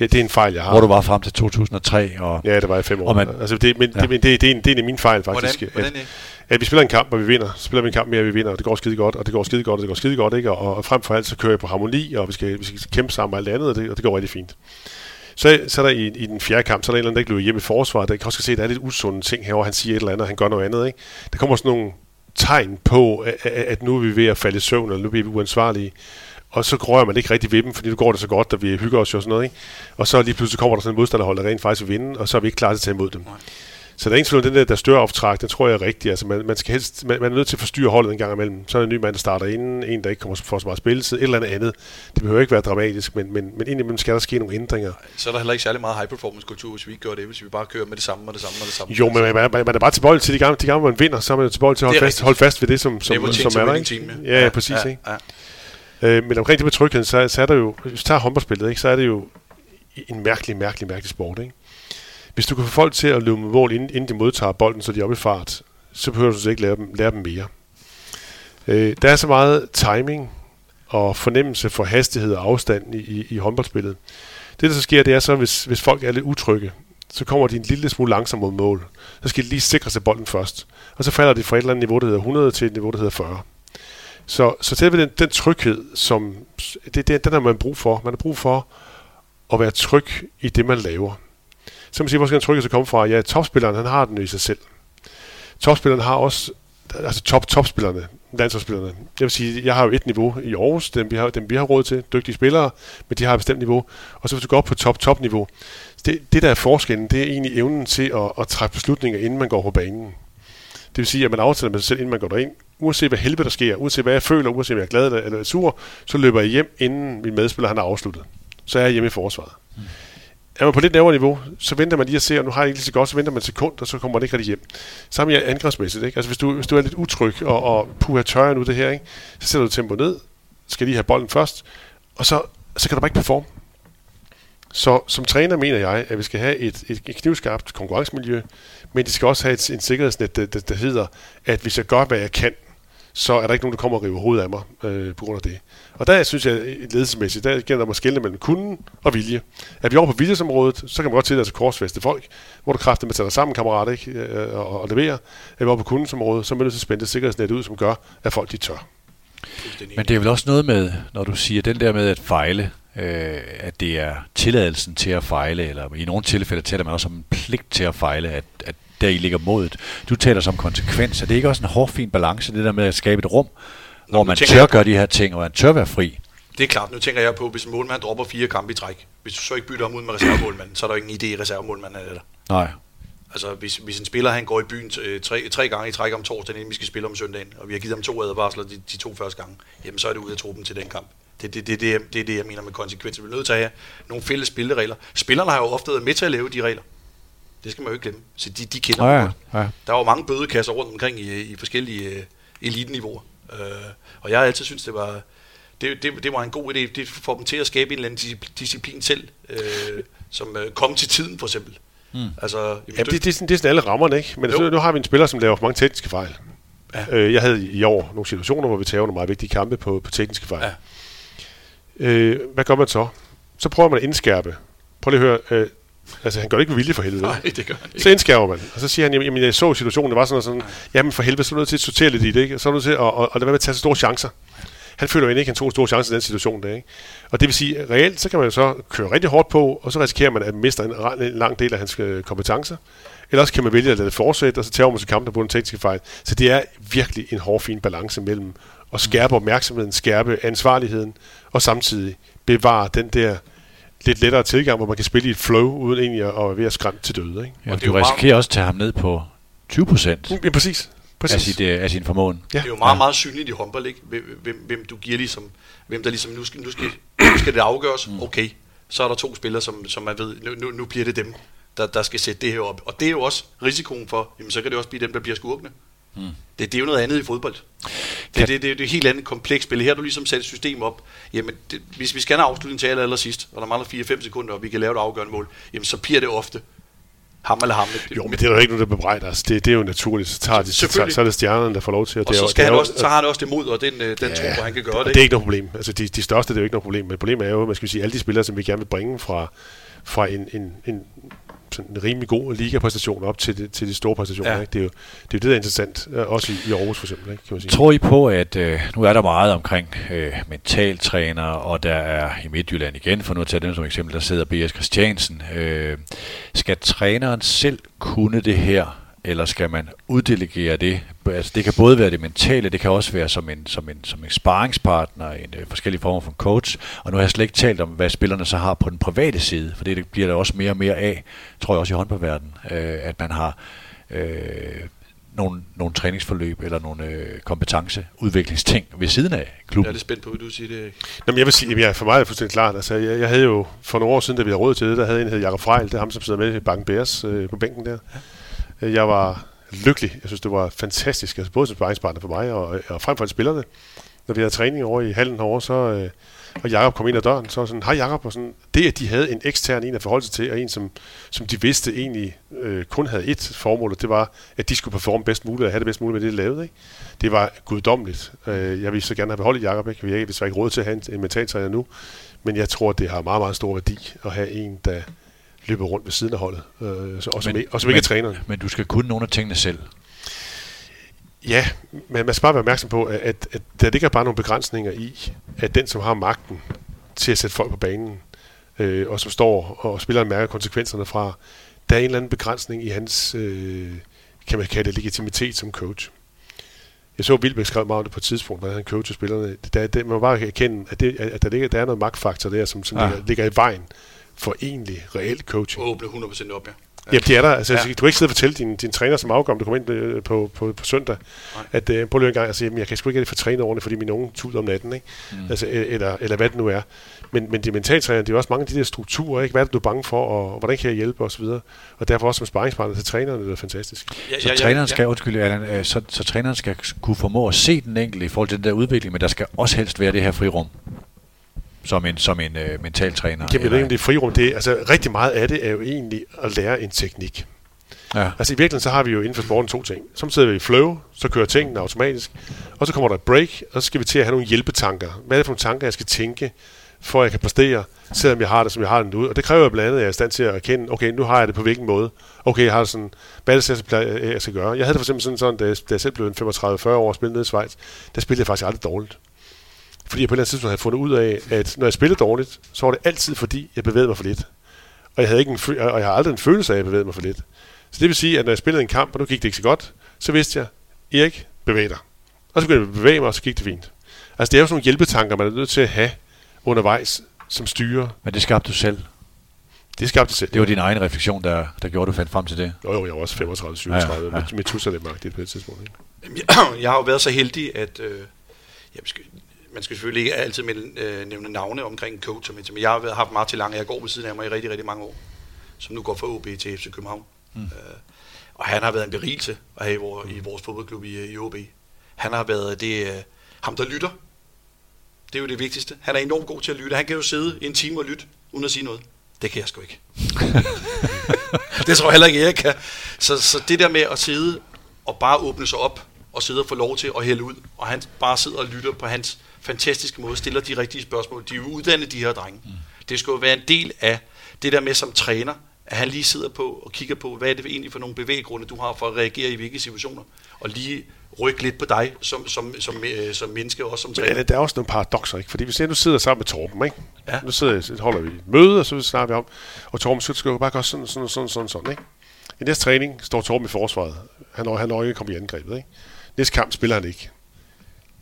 ja, det er en fejl, jeg har. Hvor du var frem til 2003. Og, ja, det var i fem år. Man, altså, det, men, ja. det, det, det, det, er en, det er en af mine fejl, faktisk. Hvordan, hvordan at, vi spiller en kamp, og vi vinder. Så spiller vi en kamp mere, og vi vinder, og det går skide godt, og det går skide godt, og det går skide godt, ikke? Og, og frem for alt, så kører jeg på harmoni, og vi skal, vi skal kæmpe sammen med alt andet, og det, og det går rigtig fint. Så, så er der i, i den fjerde kamp, så er der en eller anden, der ikke løber hjem i forsvaret. Der kan også se, at der er lidt usunde ting herover. Han siger et eller andet, og han gør noget andet. Ikke? Der kommer sådan nogle tegn på, at, at nu er vi ved at falde i søvn, eller nu bliver vi uansvarlige og så rører man ikke rigtig ved dem, fordi nu går det så godt, at vi hygger os jo og sådan noget, ikke? Og så lige pludselig kommer der sådan en modstanderhold, der rent faktisk vil vinde, og så er vi ikke klar til at tage imod dem. Nej. Så der er ingen tvivl den der, der større optræk, den tror jeg er rigtig. Altså man, man, skal helst, man, man, er nødt til at forstyrre holdet en gang imellem. Så er der en ny mand, der starter inden, en, der ikke kommer for så meget spilletid, et eller andet andet. Det behøver ikke være dramatisk, men, men, men indimellem skal der ske nogle ændringer. Så er der heller ikke særlig meget high performance kultur, hvis vi ikke gør det, hvis vi bare kører med det samme og det samme og det samme. Jo, men man, man, man er bare tilbøjelig til de gange, de gange, man vinder, så er man tilbøjelig til at holde fast, holde fast ved det, som, som, det som, er der. Ikke? Ja, ja, præcis. Ja, ikke? Ja. Øh, men omkring det med trygheden, så, så er der jo, hvis du tager håndboldspillet, ikke, så er det jo en mærkelig, mærkelig, mærkelig sport. Ikke? Hvis du kan få folk til at løbe med mål, inden, inden de modtager bolden, så de er oppe i fart, så behøver du så ikke lære dem, lære dem mere. Øh, der er så meget timing og fornemmelse for hastighed og afstand i, i, i håndboldspillet. Det, der så sker, det er så, hvis, hvis folk er lidt utrygge, så kommer de en lille smule langsomt mod mål. Så skal de lige sikre sig bolden først. Og så falder de fra et eller andet niveau, der hedder 100 til et niveau, der hedder 40. Så, så selv den, den tryghed, som, det, det, den har man brug for. Man har brug for at være tryg i det, man laver. Så man siger, hvor skal den tryghed så komme fra? Ja, topspilleren, han har den i sig selv. Topspilleren har også, altså top, topspillerne, landsholdsspillerne. Jeg vil sige, jeg har jo et niveau i Aarhus, dem vi har, dem vi har råd til, dygtige spillere, men de har et bestemt niveau. Og så hvis du går op på top, top niveau, det, det der er forskellen, det er egentlig evnen til at, at træffe beslutninger, inden man går på banen. Det vil sige, at man aftaler med sig selv, inden man går derind. Uanset hvad helvede der sker, uanset hvad jeg føler, uanset om jeg er glad eller, eller sur, så løber jeg hjem, inden min medspiller han har afsluttet. Så er jeg hjemme i forsvaret. Er man på lidt lavere niveau, så venter man lige at se, og nu har jeg ikke lige så godt, så venter man et sekund, og så kommer man ikke rigtig hjem. Samme er angrebsmæssigt, ikke? Altså hvis du, hvis du er lidt utryg, og, og puha tørre nu det her, ikke? så sætter du tempo ned, skal lige have bolden først, og så, så kan du bare ikke performe. Så som træner mener jeg, at vi skal have et, et, et knivskarpt konkurrencemiljø, men det skal også have et, en sikkerhedsnet, der, der, der hedder, at hvis jeg gør, hvad jeg kan, så er der ikke nogen, der kommer og river hovedet af mig øh, på grund af det. Og der synes jeg, ledelsesmæssigt, der gælder der at skille mellem kunden og vilje. Er vi over på viljesområdet, så kan man godt tillade sig korsfeste folk, hvor du kræfter med at tage dig sammen, kammerat, ikke? Øh, og, og levere. Er vi over på kundensområdet, så er man nødt til at spænde sikkerhedsnet ud, som gør, at folk de tør. Men det er vel også noget med, når du siger den der med at fejle, øh, at det er tilladelsen til at fejle, eller i nogle tilfælde taler man også om en pligt til at fejle, at, at der i ligger modet. Du taler som konsekvens. Er det ikke også en hårfin balance, det der med at skabe et rum, Nå, hvor man tør gøre de her ting, og man tør være fri? Det er klart. Nu tænker jeg på, hvis en målmand dropper fire kampe i træk, hvis du så ikke bytter ham ud med reservemålmanden, så er der ingen idé i reservemålmanden er det Nej. Altså, hvis, hvis en spiller han går i byen øh, tre, tre gange i træk om torsdagen, inden vi skal spille om søndagen, og vi har givet ham to advarsler de, de to første gange, jamen så er det ud af truppen til den kamp. Det, det, det, det, det er det, jeg mener med konsekvenser. Vi er nødt til at have nogle fælles spilleregler. Spillerne har jo ofte været med til at lave de regler. Det skal man jo ikke glemme. Så de, de kender ja, ja. Der var mange bødekasser rundt omkring i, i forskellige uh, eliteniveauer. Uh, og jeg har altid syntes, det var, det, det, det var en god idé. Det får dem til at skabe en eller anden disciplin selv, uh, som uh, kom til tiden for eksempel. Mm. Altså, ja, det, det, er sådan, det er sådan alle rammerne, ikke? Men så, nu har vi en spiller, som laver for mange tekniske fejl. Ja. Øh, jeg havde i år nogle situationer, hvor vi tager nogle meget vigtige kampe på, på tekniske fejl. Ja. Øh, hvad gør man så? Så prøver man at indskærpe. Prøv lige at høre, øh, Altså, han gør det ikke med vilje for helvede. Nej, det gør han ikke. Så indskærver man. Og så siger han, jamen, jeg så situationen, det var sådan og sådan. Jamen, for helvede, så er du nødt til at sortere lidt i det, ikke? Så er du nødt til at, at, at, at lade være med at tage så store chancer. Han føler jo ikke, at han tog store chancer i den situation der, ikke? Og det vil sige, reelt, så kan man jo så køre rigtig hårdt på, og så risikerer man at miste en, en lang del af hans øh, kompetencer. Eller også kan man vælge at lade det fortsætte, og så tager man sig kampen på en teknisk fejl. Så det er virkelig en hård, fin balance mellem at skærpe opmærksomheden, skærpe ansvarligheden, og samtidig bevare den der lidt lettere tilgang, hvor man kan spille i et flow, uden egentlig at være ved at skræmme til døde. Ikke? Ja, og du risikerer også at tage ham ned på 20 procent. Ja, præcis. præcis. Af, sit, af sin formåen. Ja. Det er jo meget, meget synligt i håndbold, ikke? Hvem, hvem, du giver ligesom, hvem der ligesom, nu skal, nu skal, nu skal det afgøres, mm. okay, så er der to spillere, som, som man ved, nu, nu, nu bliver det dem, der, der skal sætte det her op. Og det er jo også risikoen for, jamen så kan det også blive dem, der bliver skurkene. Mm. Det, det er jo noget andet i fodbold. Det, det, det, det er et helt andet komplekst spil. Her har du ligesom sat et system op. Jamen, det, hvis vi skal have afslutning til aller, aller sidst, og der mangler 4-5 sekunder, og vi kan lave et afgørende mål, jamen så bliver det ofte ham eller ham. Jo, men det er der ikke nogen, der bebrejder os. Det, det er jo naturligt. Så, tager de, så, så er det stjernerne, der får lov til. Og, og så, skal han også, så har han også det mod, og den, øh, den ja, tro, hvor han kan gøre det. det er ikke noget problem. Altså, de, de største, det er jo ikke noget problem. Men problemet er jo, man skal sige, alle de spillere, som vi gerne vil bringe fra, fra en, en, en sådan en rimelig god ligapræstation op til, det, til de store præstationer. Ja. Ikke? Det, er jo, det er jo det, der er interessant, øh, også i, i Aarhus for eksempel. Ikke? Kan man sige. Tror I på, at øh, nu er der meget omkring øh, mentaltræner, og der er i Midtjylland igen, for nu at tage den som eksempel, der sidder B.S. Christiansen. Øh, skal træneren selv kunne det her, eller skal man uddelegere det? Altså, det kan både være det mentale, det kan også være som en, som en, som en sparringspartner, en øh, forskellige former for coach. Og nu har jeg slet ikke talt om, hvad spillerne så har på den private side, for det bliver der også mere og mere af, tror jeg også i håndboldverdenen, øh, at man har øh, nogle, nogle træningsforløb eller nogle øh, kompetenceudviklingsting ved siden af klubben. Jeg er lidt spændt på, hvad du siger det. Jamen, jeg vil sige, ja, for mig er det fuldstændig klart. Altså, jeg, jeg, havde jo for nogle år siden, da vi havde råd til det, der havde en, der hed Jakob Frejl, det er ham, som sidder med i Banken Bears øh, på bænken der. Ja Øh, jeg var lykkelig. Jeg synes, det var fantastisk. Altså, både som sparringspartner for mig og, og frem for spillerne. Når vi havde træning over i hallen herovre, så, øh, og Jakob kom ind ad døren, så var sådan, hej Jakob, og sådan, det at de havde en ekstern en at forholde sig til, og en som, som de vidste egentlig øh, kun havde et formål, og det var, at de skulle performe bedst muligt, og have det bedst muligt med det, de lavede. Ikke? Det var guddommeligt. Øh, jeg ville så gerne have beholdt Jakob, ikke? Vi har desværre ikke råd til at have en, en mentaltræner nu, men jeg tror, det har meget, meget stor værdi at have en, der, løber rundt ved siden af holdet, øh, og, som, men, og som ikke men, er træneren. Men du skal kunne nogle af tingene selv. Ja, men man skal bare være opmærksom på, at, at der ligger bare nogle begrænsninger i, at den, som har magten til at sætte folk på banen, øh, og som står og spiller mærker konsekvenserne fra, der er en eller anden begrænsning i hans, øh, kan man kalde det, legitimitet som coach. Jeg så Vilbæk skrev meget om det på et tidspunkt, hvordan han coacher spillerne. Der, det, man må bare erkende, at, det, at der, ligger, der er noget magtfaktor der, som, som ja. ligger, ligger i vejen for egentlig reelt coaching. Åbne 100% op, ja. Ja, det er der. Altså, ja. Du kan ikke sidde og fortælle din, din træner, som afgår, du kommer ind øh, på, på, på søndag, Nej. at uh, prøv lige en gang at sige, at jeg kan sgu ikke få trænet ordentligt, fordi min unge tuder om natten, ikke? Mm. Altså, eller, eller hvad det nu er. Men, men de mentaltræner, det er også mange af de der strukturer, ikke? Hvad er det, du er bange for, og hvordan kan jeg hjælpe osv. Og, og derfor også som sparringspartner til trænerne, det er fantastisk. Ja, ja, så ja, træneren skal, ja. undskyld, Allan, øh, så, så træneren skal kunne formå at se den enkelte i forhold til den der udvikling, men der skal også helst være det her frirum som en, som en uh, mental træner? Jamen, eller? det er frirum. Det, altså, rigtig meget af det er jo egentlig at lære en teknik. Ja. Altså i virkeligheden så har vi jo inden for sporten to ting. Så sidder vi i flow, så kører tingene automatisk, og så kommer der et break, og så skal vi til at have nogle hjælpetanker. Hvad er det for nogle tanker, jeg skal tænke, for at jeg kan præstere, selvom jeg har det, som jeg har det nu. Og det kræver blandt andet, at jeg er i stand til at erkende, okay, nu har jeg det på hvilken måde. Okay, jeg har sådan, hvad er det, jeg skal gøre? Jeg havde det for eksempel sådan, sådan da, jeg, da jeg selv blev 35-40 år og spillede nede i Schweiz, der spillede jeg faktisk aldrig dårligt. Fordi jeg på et eller andet tidspunkt havde fundet ud af, at når jeg spillede dårligt, så var det altid fordi, jeg bevægede mig for lidt. Og jeg, havde ikke en, og jeg har aldrig en følelse af, at jeg bevægede mig for lidt. Så det vil sige, at når jeg spillede en kamp, og nu gik det ikke så godt, så vidste jeg, Erik, bevæg dig. Og så begyndte jeg at bevæge mig, og så gik det fint. Altså det er jo sådan nogle hjælpetanker, man er nødt til at have undervejs, som styrer. Men det skabte du selv? Det skabte du selv. Det var din egen refleksion, der, der gjorde, du fandt frem til det? Jo, jo, jeg var også 35, 37, ja, ja. med, med tusser det på det tidspunkt. Ikke? Jeg har jo været så heldig, at øh, jeg man skal selvfølgelig ikke altid med, øh, nævne navne omkring coach, men jeg har haft meget til lange, jeg går ved siden af mig i rigtig, rigtig mange år, som nu går fra OB til FC København. Mm. Øh, og han har været en berigelse at have i, vores, i vores fodboldklub i, i OB. Han har været det, øh, ham, der lytter. Det er jo det vigtigste. Han er enormt god til at lytte. Han kan jo sidde en time og lytte, uden at sige noget. Det kan jeg sgu ikke. det tror jeg heller ikke, jeg kan. Så, så det der med at sidde og bare åbne sig op, og sidde og få lov til at hælde ud, og han bare sidder og lytter på hans fantastiske måde, stiller de rigtige spørgsmål. De er jo uddannet, de her drenge. Mm. Det skal jo være en del af det der med som træner, at han lige sidder på og kigger på, hvad er det egentlig for nogle bevæggrunde, du har for at reagere i hvilke situationer, og lige rykke lidt på dig som, som, som, øh, som menneske, også som træner. Men der er også nogle paradoxer, ikke? Fordi hvis jeg nu sidder sammen med Torben, ikke? Ja. Nu sidder, holder vi et møde, og så snakker vi om, og Torben, så skal jo bare gøre sådan, sådan, sådan, sådan, sådan, ikke? I næste træning står Torben i forsvaret. Han når, han når ikke komme i angrebet, ikke? Næste kamp spiller han ikke.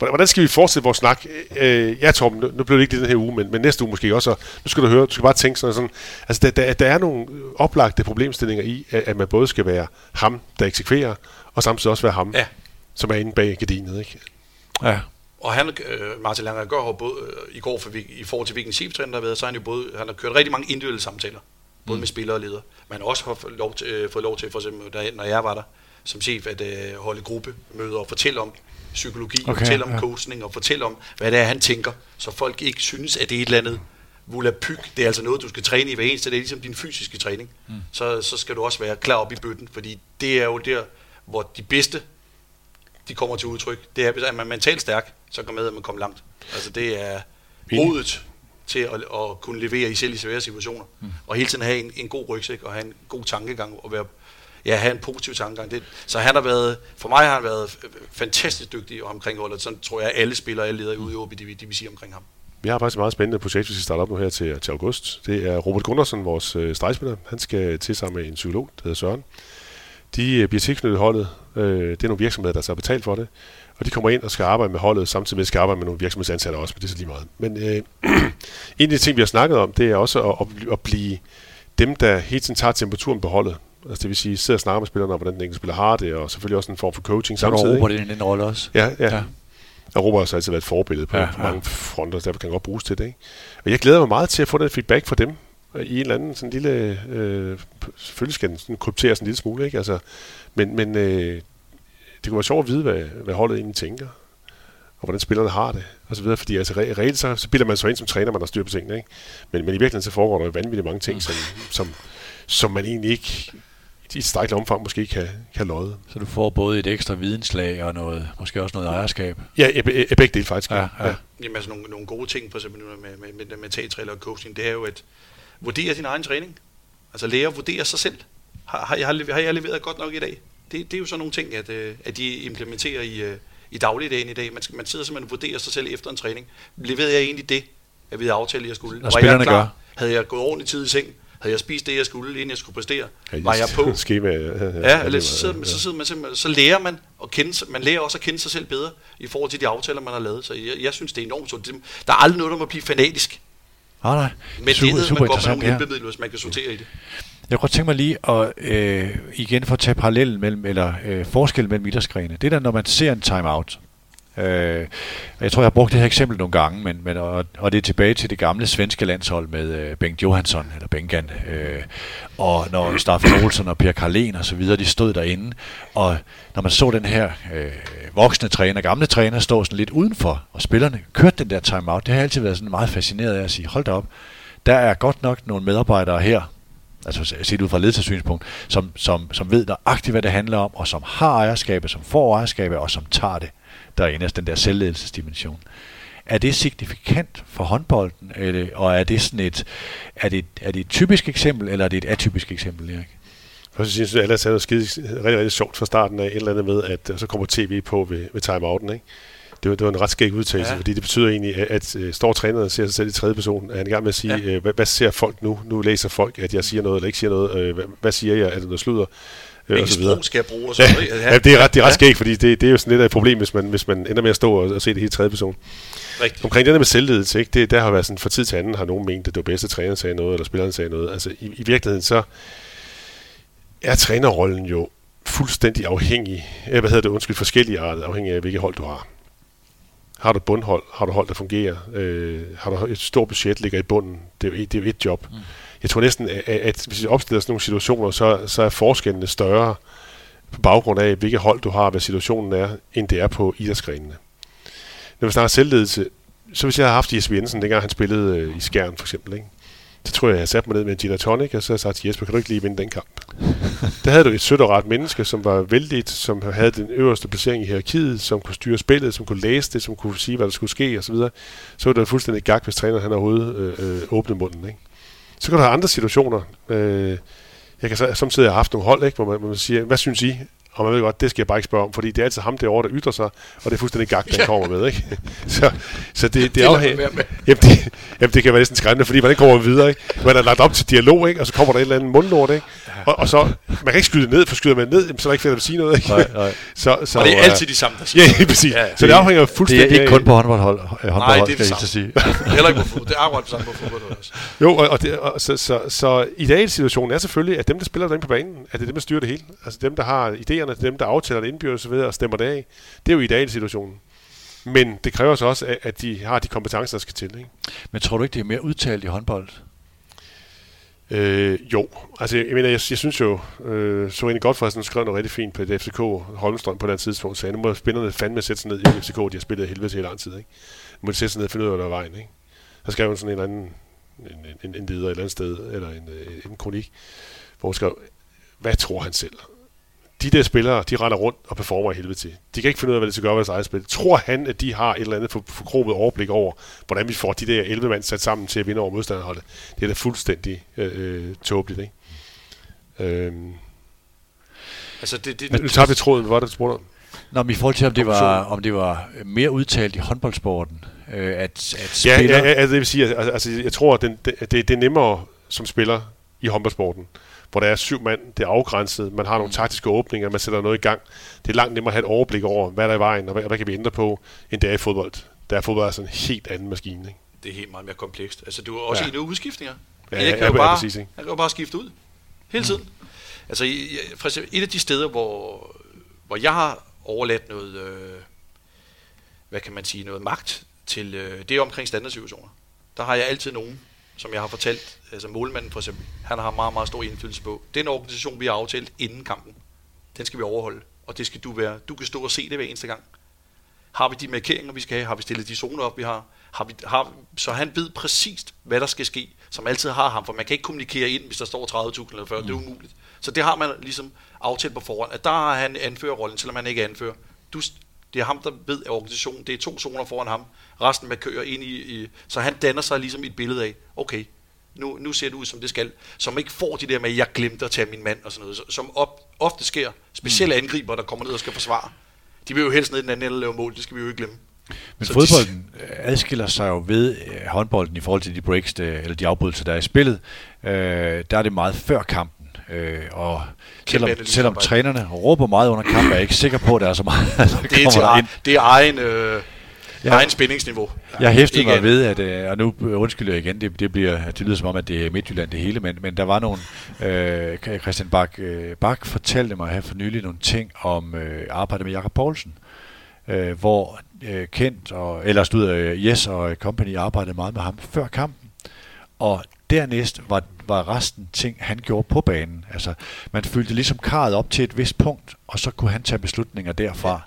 Hvordan skal vi fortsætte vores snak? Øh, ja, Torben, nu, nu blev det ikke det den her uge, men, men næste uge måske også. Nu skal du høre, du skal bare tænke sådan, sådan altså der, der, der er nogle oplagte problemstillinger i, at, at man både skal være ham, der eksekverer, og samtidig også være ham, ja. som er inde bag gardinet, ikke? Ja. Og han, øh, Martin Langer gør har både øh, i går for, i forhold til hvilken cheftræner der har været, så har han jo både, han har kørt rigtig mange individuelle samtaler, både mm. med spillere og ledere. Men også har fået lov til, øh, fået lov til, for eksempel, der, når jeg var der som chef, at øh, holde gruppemøder og fortælle om, psykologi, okay, fortælle om ja. coaching og fortælle om, hvad det er, han tænker, så folk ikke synes, at det er et eller andet volapyk. Det er altså noget, du skal træne i hver eneste. Det er ligesom din fysiske træning. Mm. Så, så skal du også være klar op i bøtten, fordi det er jo der, hvor de bedste, de kommer til udtryk. Det er, at man er mentalt stærk, så kommer med, at man kommer langt. Altså det er modet til at, at kunne levere i selv i svære situationer. Mm. Og hele tiden have en, en god rygsæk og have en god tankegang og være ja, have en positiv tankegang. Det, så han har været, for mig har han været øh, fantastisk dygtig omkring holdet. Sådan tror jeg, alle spillere, alle ledere ude i OB, de, de vil sige omkring ham. Vi har faktisk et meget spændende projekt, vi skal starte op nu her til, til august. Det er Robert Gundersen, vores øh, stregspiller. Han skal til sammen med en psykolog, der hedder Søren. De øh, bliver tilknyttet holdet. Øh, det er nogle virksomheder, der så har betalt for det. Og de kommer ind og skal arbejde med holdet, samtidig med at skal arbejde med nogle virksomhedsansatte også, men det er så lige meget. Men øh, en af de ting, vi har snakket om, det er også at, at, at blive dem, der hele tiden tager temperaturen på holdet. Altså det vil sige, sidder og snakker med spillerne om, hvordan den enkelte spiller har det, og selvfølgelig også en form for coaching så samtidig. Så Robert det en rolle også. Ja, ja. ja. Robert har så altid været et forbillede på, ja, ja. mange fronter, der kan godt bruges til det. Ikke? Og jeg glæder mig meget til at få den feedback fra dem, i en eller anden sådan lille, øh, selvfølgelig skal den sådan krypteres en lille smule, ikke? Altså, men, men øh, det kunne være sjovt at vide, hvad, hvad holdet egentlig tænker, og hvordan spillerne har det, og så videre, fordi altså re- reelt så, så bilder man sig ind som træner, man har styr på tingene, ikke? Men, men i virkeligheden så foregår der jo vanvittigt mange ting, mm. som, som, som man egentlig ikke i et stærkt omfang måske kan, kan lodde. Så du får både et ekstra videnslag og noget, måske også noget ejerskab? Ja, begge dele faktisk. Ja, ja. ja. Jamen altså nogle, nogle gode ting, for eksempel med, med, med, med teatrailer og coaching, det er jo at vurdere sin egen træning. Altså lære at vurdere sig selv. Har, har, jeg, har jeg leveret godt nok i dag? Det, det er jo sådan nogle ting, at, øh, at de implementerer i, øh, i dagligdagen i dag. Man, man sidder simpelthen og vurderer sig selv efter en træning. Leverede jeg egentlig det, at vi havde aftalt, at jeg skulle? Når spillerne jeg klar? gør. Havde jeg gået ordentligt tid i seng? Havde jeg spist det, jeg skulle, inden jeg skulle præstere? Var jeg på? Skema, ja, Ja, eller så, sidder, så, sidder man simpelthen, så lærer man at kende man lærer også at kende sig selv bedre i forhold til de aftaler, man har lavet. Så jeg, jeg synes, det er enormt sundt. Der er aldrig noget, der må blive fanatisk. Nej, nej. Men super, det er super man går med nogle hjælpemidler, hvis man kan sortere i det. Jeg kunne godt tænke mig lige at øh, igen få at tage parallellen mellem, eller øh, forskel mellem idrætsgrene. Det er der, når man ser en timeout. Øh, jeg tror, jeg har brugt det her eksempel nogle gange, men, men, og, og det er tilbage til det gamle svenske landshold med øh, Bengt Johansson, eller Bengan, øh, og når Staffan Olsen og Per Karlen og så videre, de stod derinde, og når man så den her øh, voksne træner, gamle træner, stå sådan lidt udenfor, og spillerne kørte den der timeout, det har jeg altid været sådan meget fascineret af at sige, hold da op, der er godt nok nogle medarbejdere her, altså set ud fra ledelsessynspunkt, som, som, som ved nøjagtigt, hvad det handler om, og som har ejerskabet, som får ejerskabet, og som tager det derinde, altså den der selvledelsesdimension. Er det signifikant for håndbolden, eller, og er det sådan et, er det, er det et typisk eksempel, eller er det et atypisk eksempel, Erik? Først synes jeg, at ellers er noget skide, rigtig, rigtig sjovt fra starten af, et eller andet med, at øh, så kommer tv på ved, ved timeouten, ikke? Det var, det var en ret skæg udtalelse, Ja. fordi det betyder egentlig, at, at øh, står træneren og ser sig selv i tredje person, er han i gang med at sige, Ja. ja. øh, hvad, hvad ser folk nu? Nu læser folk, at jeg siger noget eller ikke siger noget. Øh, hvad, hvad siger jeg? Er det noget sludder? Øh, og Hvilket så videre. sprog skal jeg bruge? Og så, Ja, videre. ja, det er ret, det er ret skægt, fordi det, det er jo sådan lidt af et problem, hvis man, hvis man ender med at stå og, og se det hele tredje person. Rigtigt. Omkring det der med selvledelse, ikke? Det, der har været sådan, fra tid til anden har nogen ment, at det var bedst, at træneren sagde noget, eller spilleren sagde noget. Altså i, i virkeligheden så er trænerrollen jo fuldstændig afhængig, øh, hvad hedder det, undskyld, forskellige arter, afhængig af, hvilket hold du har. Har du et bundhold? Har du hold, der fungerer? Øh, har du et stort budget, ligger i bunden? Det er jo, et- det er jo et job. Mm. Jeg tror næsten, at, at hvis vi opstiller sådan nogle situationer, så, så er forskellene større på baggrund af, hvilket hold du har, hvad situationen er, end det er på idrætsgrenene. Når vi snakker selvledelse, så hvis jeg havde haft Jesper Jensen, dengang han spillede øh, i Skjern for eksempel, ikke? så tror jeg, jeg havde sat mig ned med en gin tonic, og så sagt til Jesper, kan du ikke lige vinde den kamp? Der havde du et sødt og rart menneske, som var vældigt, som havde den øverste placering i hierarkiet, som kunne styre spillet, som kunne læse det, som kunne sige, hvad der skulle ske osv. Så, videre. så var det fuldstændig gak, hvis træneren han overhovedet øh, øh, åbnede munden. Ikke? Så kan du have andre situationer. Øh, jeg kan så, samtidig have haft nogle hold, ikke, hvor, man, hvor man siger, hvad synes I? Og man ved godt, det skal jeg bare ikke spørge om, fordi det er altid ham derovre, der ytrer sig, og det er fuldstændig gak, den kommer med. Ikke? Så, så det, det, er med. Jamen det, jamen det kan være næsten skræmmende, fordi man ikke kommer videre. Ikke? Man er lagt op til dialog, ikke? og så kommer der et eller andet mundlort. Ikke? Og, og så, man kan ikke skyde ned, for skyder man ned, så er der ikke fedt at sige noget. Ikke? Nej, nej. Så, så, Og det er øh, altid de samme, der siger Ja, præcis. Ja, Ja, så det afhænger fuldstændig Det er ikke kun på håndboldhold, håndboldhold Nej, det er det samme. sige. Heller ikke på fodbold. Det er akkurat det samme på fodbold også. Jo, og, og, det, og så, så, så idealsituationen er selvfølgelig, at dem, der spiller derinde på banen, at det er dem, der styrer det hele. Altså dem, der har idéerne, dem, der aftaler det indbyrdes og, og stemmer det af. Det er jo idealsituationen. Men det kræver så også, at, de har de kompetencer, der skal til. Ikke? Men tror du ikke, det er mere udtalt i håndbold? Øh, jo, altså jeg, mener, jeg, jeg synes jo, øh, så for at skrev noget rigtig fint på et FCK Holmstrøm på det tidspunkt, sagde, nu må spillerne fandme sætte sig ned i FCK, de har spillet helvede til lang tid, ikke? Nu må de sætte sig ned og finde ud af, hvad der er vejen, ikke? Så skrev hun sådan en eller anden, en, en, en leder et eller andet sted, eller en, øh, en kronik, hvor hun skrev, hvad tror han selv? De der spillere, de render rundt og performer i helvede til. De kan ikke finde ud af, hvad de skal gøre ved deres eget spil. Tror han, at de har et eller andet for, forkrobet overblik over, hvordan vi får de der 11 mand sat sammen til at vinde over modstanderholdet? Det er da fuldstændig øh, øh, tåbeligt, ikke? Øhm, Altså, det, det, nu tager vi tråden, hvad var det, du spurgte om? Nå, men i forhold til, om det var, om det var mere udtalt i håndboldsporten, øh, at, at Ja, spiller... ja, ja, altså, det vil sige, altså, altså jeg tror, at den, det, det, det er nemmere som spiller i håndboldsporten, hvor der er syv mand, det er afgrænset, man har nogle taktiske åbninger, man sætter noget i gang. Det er langt nemmere at have et overblik over, hvad der er i vejen, og hvad, hvad kan vi ændre på, end det er i fodbold. Der er fodbold altså en helt anden maskine. Ikke? det er helt meget mere komplekst. Altså, du er også Ja. i udskiftninger. Ja, jeg kan ja, jo bare, præcis, ikke? jeg kan jo bare skifte ud. Hele tiden. Altså, jeg- jeg- for eksempel, et af de steder, hvor, hvor jeg har overladt noget, øh, hvad kan man sige, noget magt til, øh, det er omkring standardsituationer. Der har jeg altid nogen, som jeg har fortalt, altså målmanden for eksempel, han har meget, meget stor indflydelse på. Den organisation, vi har aftalt inden kampen, den skal vi overholde, og det skal du være. Du kan stå og se det hver eneste gang. Har vi de markeringer, vi skal have? Har vi stillet de zoner op, vi har? har, vi, har så han ved præcist, hvad der skal ske, som altid har ham, for man kan ikke kommunikere ind, hvis der står 30.000 eller 40, mm. det er umuligt. Så det har man ligesom aftalt på forhånd, at der har han anførerrollen, selvom han ikke anfører. Du, det er ham, der ved af organisationen, det er to zoner foran ham, resten med kører ind i, i så han danner sig ligesom et billede af, okay, nu, nu ser det ud, som det skal. Som ikke får de der med, at jeg glemte at tage min mand og sådan noget. Som op, ofte sker. Specielle mm. angriber, der kommer ned og skal forsvare. De vil jo helst ned i den anden ende og lave mål, det skal vi jo ikke glemme. Men så fodbolden de... adskiller sig jo ved øh, håndbolden i forhold til de breaks, eller de afbrydelser, der er i spillet. Øh, der er det meget før kampen. Øh, og selvom, selvom trænerne råber meget under kampen, er jeg ikke sikker på, at der er så meget, der det er, til egen, det er egen, øh, ja. egen spændingsniveau. Jeg hæftede mig ved, at, øh, og nu undskylder jeg igen, det, det, bliver, det lyder som om, at det er Midtjylland det hele, men, men der var nogle, øh, Christian Bak, øh, Bak fortalte mig her for nylig nogle ting om øh, arbejdet med Jakob Poulsen, øh, hvor øh, Kent, og, eller stod øh, Yes og Company arbejdede meget med ham før kampen, og dernæst var, var resten ting, han gjorde på banen. Altså, man følte ligesom karret op til et vist punkt, og så kunne han tage beslutninger derfra,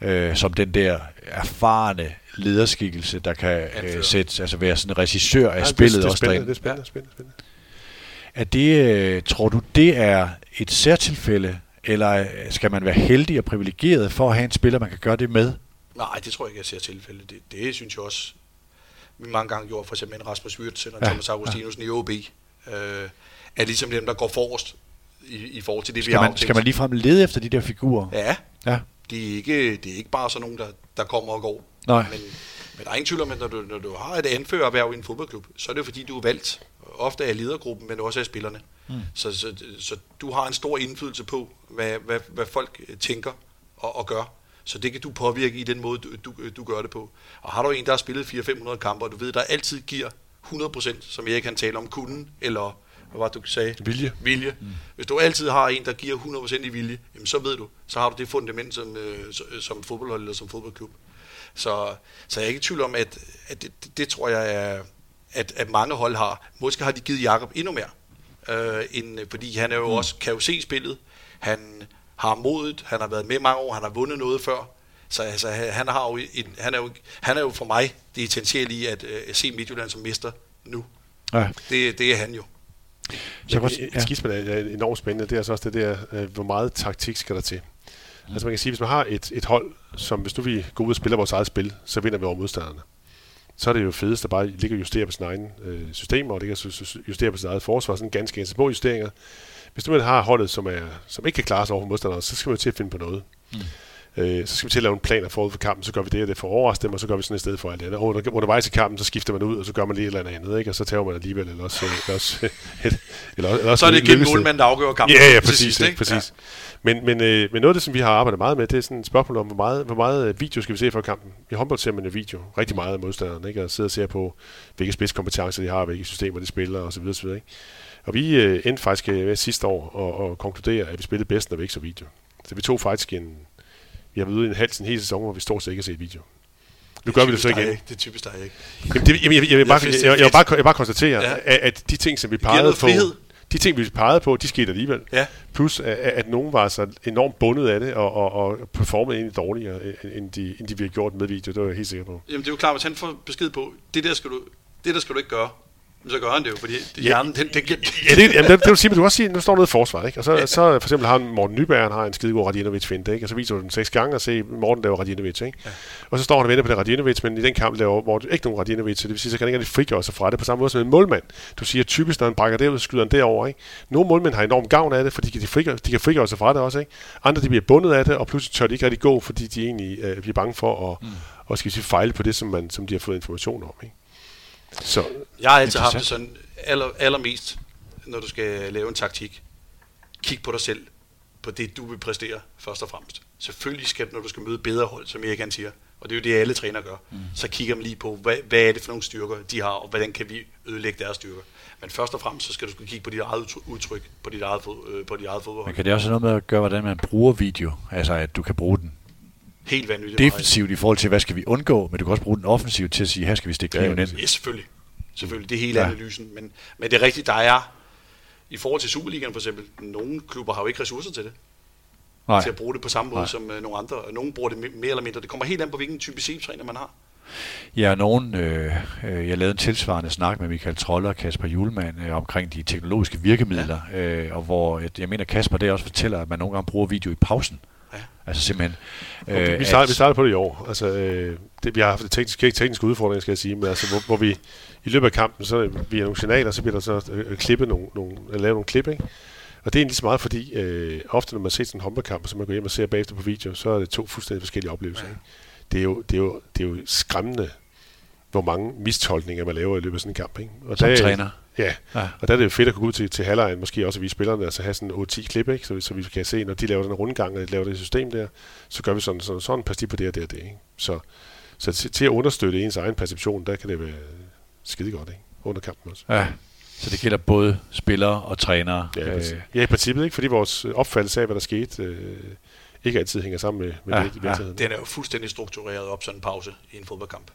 ja. øh, som den der erfarne lederskikkelse, der kan øh, sætte, altså være sådan en regissør af ja, spillet det, også spændende, det er spændende, spændende, spændende. Er det, øh, tror du, det er et særtilfælde, eller skal man være heldig og privilegeret for at have en spiller, man kan gøre det med? Nej, det tror jeg ikke, jeg ser tilfælde. Det, det synes jeg også, vi mange gange gjorde, for eksempel Rasmus Wirtz eller ja, Thomas Augustinusen ja. i OB, øh, er ligesom dem, der går forrest i, i forhold til det, skal vi har man, Skal man ligefrem lede efter de der figurer? Ja. ja. Det, er ikke, det er ikke bare sådan nogen, der, der kommer og går. Nej. Men, men der er ingen tvivl om, at når du, når du har et anførererhverv i en fodboldklub, så er det fordi, du er valgt. Ofte af ledergruppen, men også af spillerne. Mm. Så, så, så du har en stor indflydelse på, hvad, hvad, hvad folk tænker og, og gør. Så det kan du påvirke i den måde, du, du, du gør det på. Og har du en, der har spillet 400-500 kampe, og du ved, der altid giver 100%, som jeg kan tale om, kunden, eller hvad var det, du sagde? Vilje. Vilje. Mm. Hvis du altid har en, der giver 100% i vilje, jamen så ved du, så har du det fundament som, øh, som fodboldhold eller som fodboldklub. Så, så jeg er ikke i tvivl om, at, at det, det, det tror jeg er, at, at mange hold har. Måske har de givet Jakob endnu mere, øh, end, fordi han er jo mm. også, kan jo se spillet. Han har modet, han har været med mange år, han har vundet noget før. Så altså, han, har jo en, han, er jo, han er jo for mig det essentielle i at uh, se Midtjylland som mester nu. Ja. Det, det er han jo. Så godt, ja. Skismen er enormt spændende. Det er så også det der, øh, hvor meget taktik skal der til. Mm. Altså man kan sige, hvis man har et, et hold, som hvis nu vi går ud og spiller vores eget spil, så vinder vi over modstanderne. Så er det jo fedest at bare ligge og justere på sin egen øh, systemer, og ligge og justere på sit eget forsvar, sådan ganske ganske små justeringer, hvis du har holdet, som, er, som ikke kan klare sig over for modstandere, så skal man til at finde på noget. Mm. Øh, så skal vi til at lave en plan forud for kampen, så gør vi det og det for at overraske dem, og så gør vi sådan i stedet for alt det andet. Og under, undervejs i kampen, så skifter man ud, og så gør man lige et eller andet, ikke? og så tager man alligevel, eller også... Eller også, et, eller, eller også så er det igen målmand, der afgør kampen. Ja, ja, præcis. Sidst, ikke? præcis. Ja. Men, men, øh, men noget af det, som vi har arbejdet meget med, det er sådan et spørgsmål om, hvor meget, hvor meget øh, video skal vi se for kampen. I håndbold ser man jo video rigtig meget af modstanderne, ikke? og sidder og ser på, hvilke spidskompetencer de har, hvilke systemer de spiller osv. osv. Ikke? Og vi øh, endte faktisk øh, sidste år og, og konkludere, at vi spillede bedst, når vi ikke så video. Så vi tog faktisk en, vi har været ude i en halv, en hel sæson, hvor vi stort set ikke har set video. Nu gør vi det så igen. Ikke. Det er typisk dig ikke. Jamen, det, jamen, jeg, jeg, vil bare, jeg, jeg, jeg, bare, jeg bare konstatere, ja. at, at de ting, som vi pegede på, de ting, vi pegede på, de skete alligevel. Ja. Plus, at, at nogen var så enormt bundet af det, og, og, og performede egentlig dårligere, end de, end de vi har gjort med video. Det var jeg helt sikker på. Jamen, det er jo klart, hvis han får besked på, det der skal du, det der skal du ikke gøre så gør han det jo, fordi det, hjernen, den, den, den, ja, det, jamen, det, det vil sige, men du kan også sige, nu står noget i forsvaret, ikke? Og så, ja. så for eksempel har Morten Nyberg, han har en skidegod Radinovic finte, ikke? Og så viser du den seks gange og se, Morten laver Radinovic, ikke? Ja. Og så står han og venter på det Radinovic, men i den kamp laver Morten ikke nogen Radinovic, så det vil sige, så kan han ikke rigtig frigøre sig fra det på samme måde som en målmand. Du siger typisk, når han brækker det ud, skyder han derover, ikke? Nogle målmænd har enormt gavn af det, fordi de, frigør, de kan frigøre sig fra det også, ikke? Andre de bliver bundet af det, og pludselig tør de ikke rigtig gå, fordi de egentlig øh, bliver bange for at, mm. og skal sige, fejle på det, som, man, som de har fået information om, ikke? Så, jeg har altid haft det sådan, aller, allermest, når du skal lave en taktik, kig på dig selv, på det du vil præstere først og fremmest. Selvfølgelig skal når du skal møde bedre hold, som Erik siger, og det er jo det, alle trænere gør, mm. så kigger man lige på, hvad, hvad er det for nogle styrker, de har, og hvordan kan vi ødelægge deres styrker. Men først og fremmest, så skal du kigge på dit eget udtryk, på dit eget, øh, på dit eget fodbold. Men kan det også have noget med at gøre, hvordan man bruger video? Altså, at du kan bruge den helt vanvittigt defensivt i forhold til, hvad skal vi undgå, men du kan også bruge den offensivt til at sige, her skal vi stikke kniven ind. Ja, selvfølgelig selvfølgelig. Det er hele ja. analysen. Men, men det er rigtigt, der er, i forhold til Superligaen for eksempel, nogle klubber har jo ikke ressourcer til det. Nej. Til at bruge det på samme måde Nej. som uh, nogle andre. Nogle bruger det mere eller mindre. Det kommer helt an på, hvilken type cheftræner man har. Ja, nogen, øh, øh, jeg lavede en tilsvarende snak med Michael Troller og Kasper Julemand øh, omkring de teknologiske virkemidler, ja. øh, og hvor jeg mener Kasper det også fortæller, at man nogle gange bruger video i pausen. Ja. Altså simpelthen. Øh, vi, startede, vi startede på det i år. Altså, øh, det, vi har haft tekniske, ikke tekniske udfordringer, skal jeg sige, men altså, hvor, hvor vi i løbet af kampen, så via nogle signaler, så bliver der så øh, klippet nogle, nogle, lavet nogle klip, ikke? Og det er egentlig så meget, fordi øh, ofte når man ser sådan en håndboldkamp, så man går hjem og ser bagefter på video, så er det to fuldstændig forskellige oplevelser. Ja. Ikke? Det, er jo, det, er jo, det er jo skræmmende, hvor mange mistolkninger man laver i løbet af sådan en kamp. Ikke? Og Som der, træner? Ja. ja, og der er det jo fedt at kunne gå ud til, til halvlejen, måske også at vi spillerne, altså have sådan 8-10 klip, ikke? Så, så vi kan se, når de laver den rundgang, og de laver det system der, så gør vi sådan, sådan, sådan pas på det og det og det. Ikke? Så, så til, til at understøtte ens egen perception, der kan det være skide godt, ikke? under kampen også. Ja. Så det gælder både spillere og trænere? Ja, øh. ja i princippet ikke, fordi vores opfattelse af, hvad der skete, øh, ikke altid hænger sammen med, med ja, det, virkeligheden. Ja. Den er jo fuldstændig struktureret op sådan en pause i en fodboldkamp.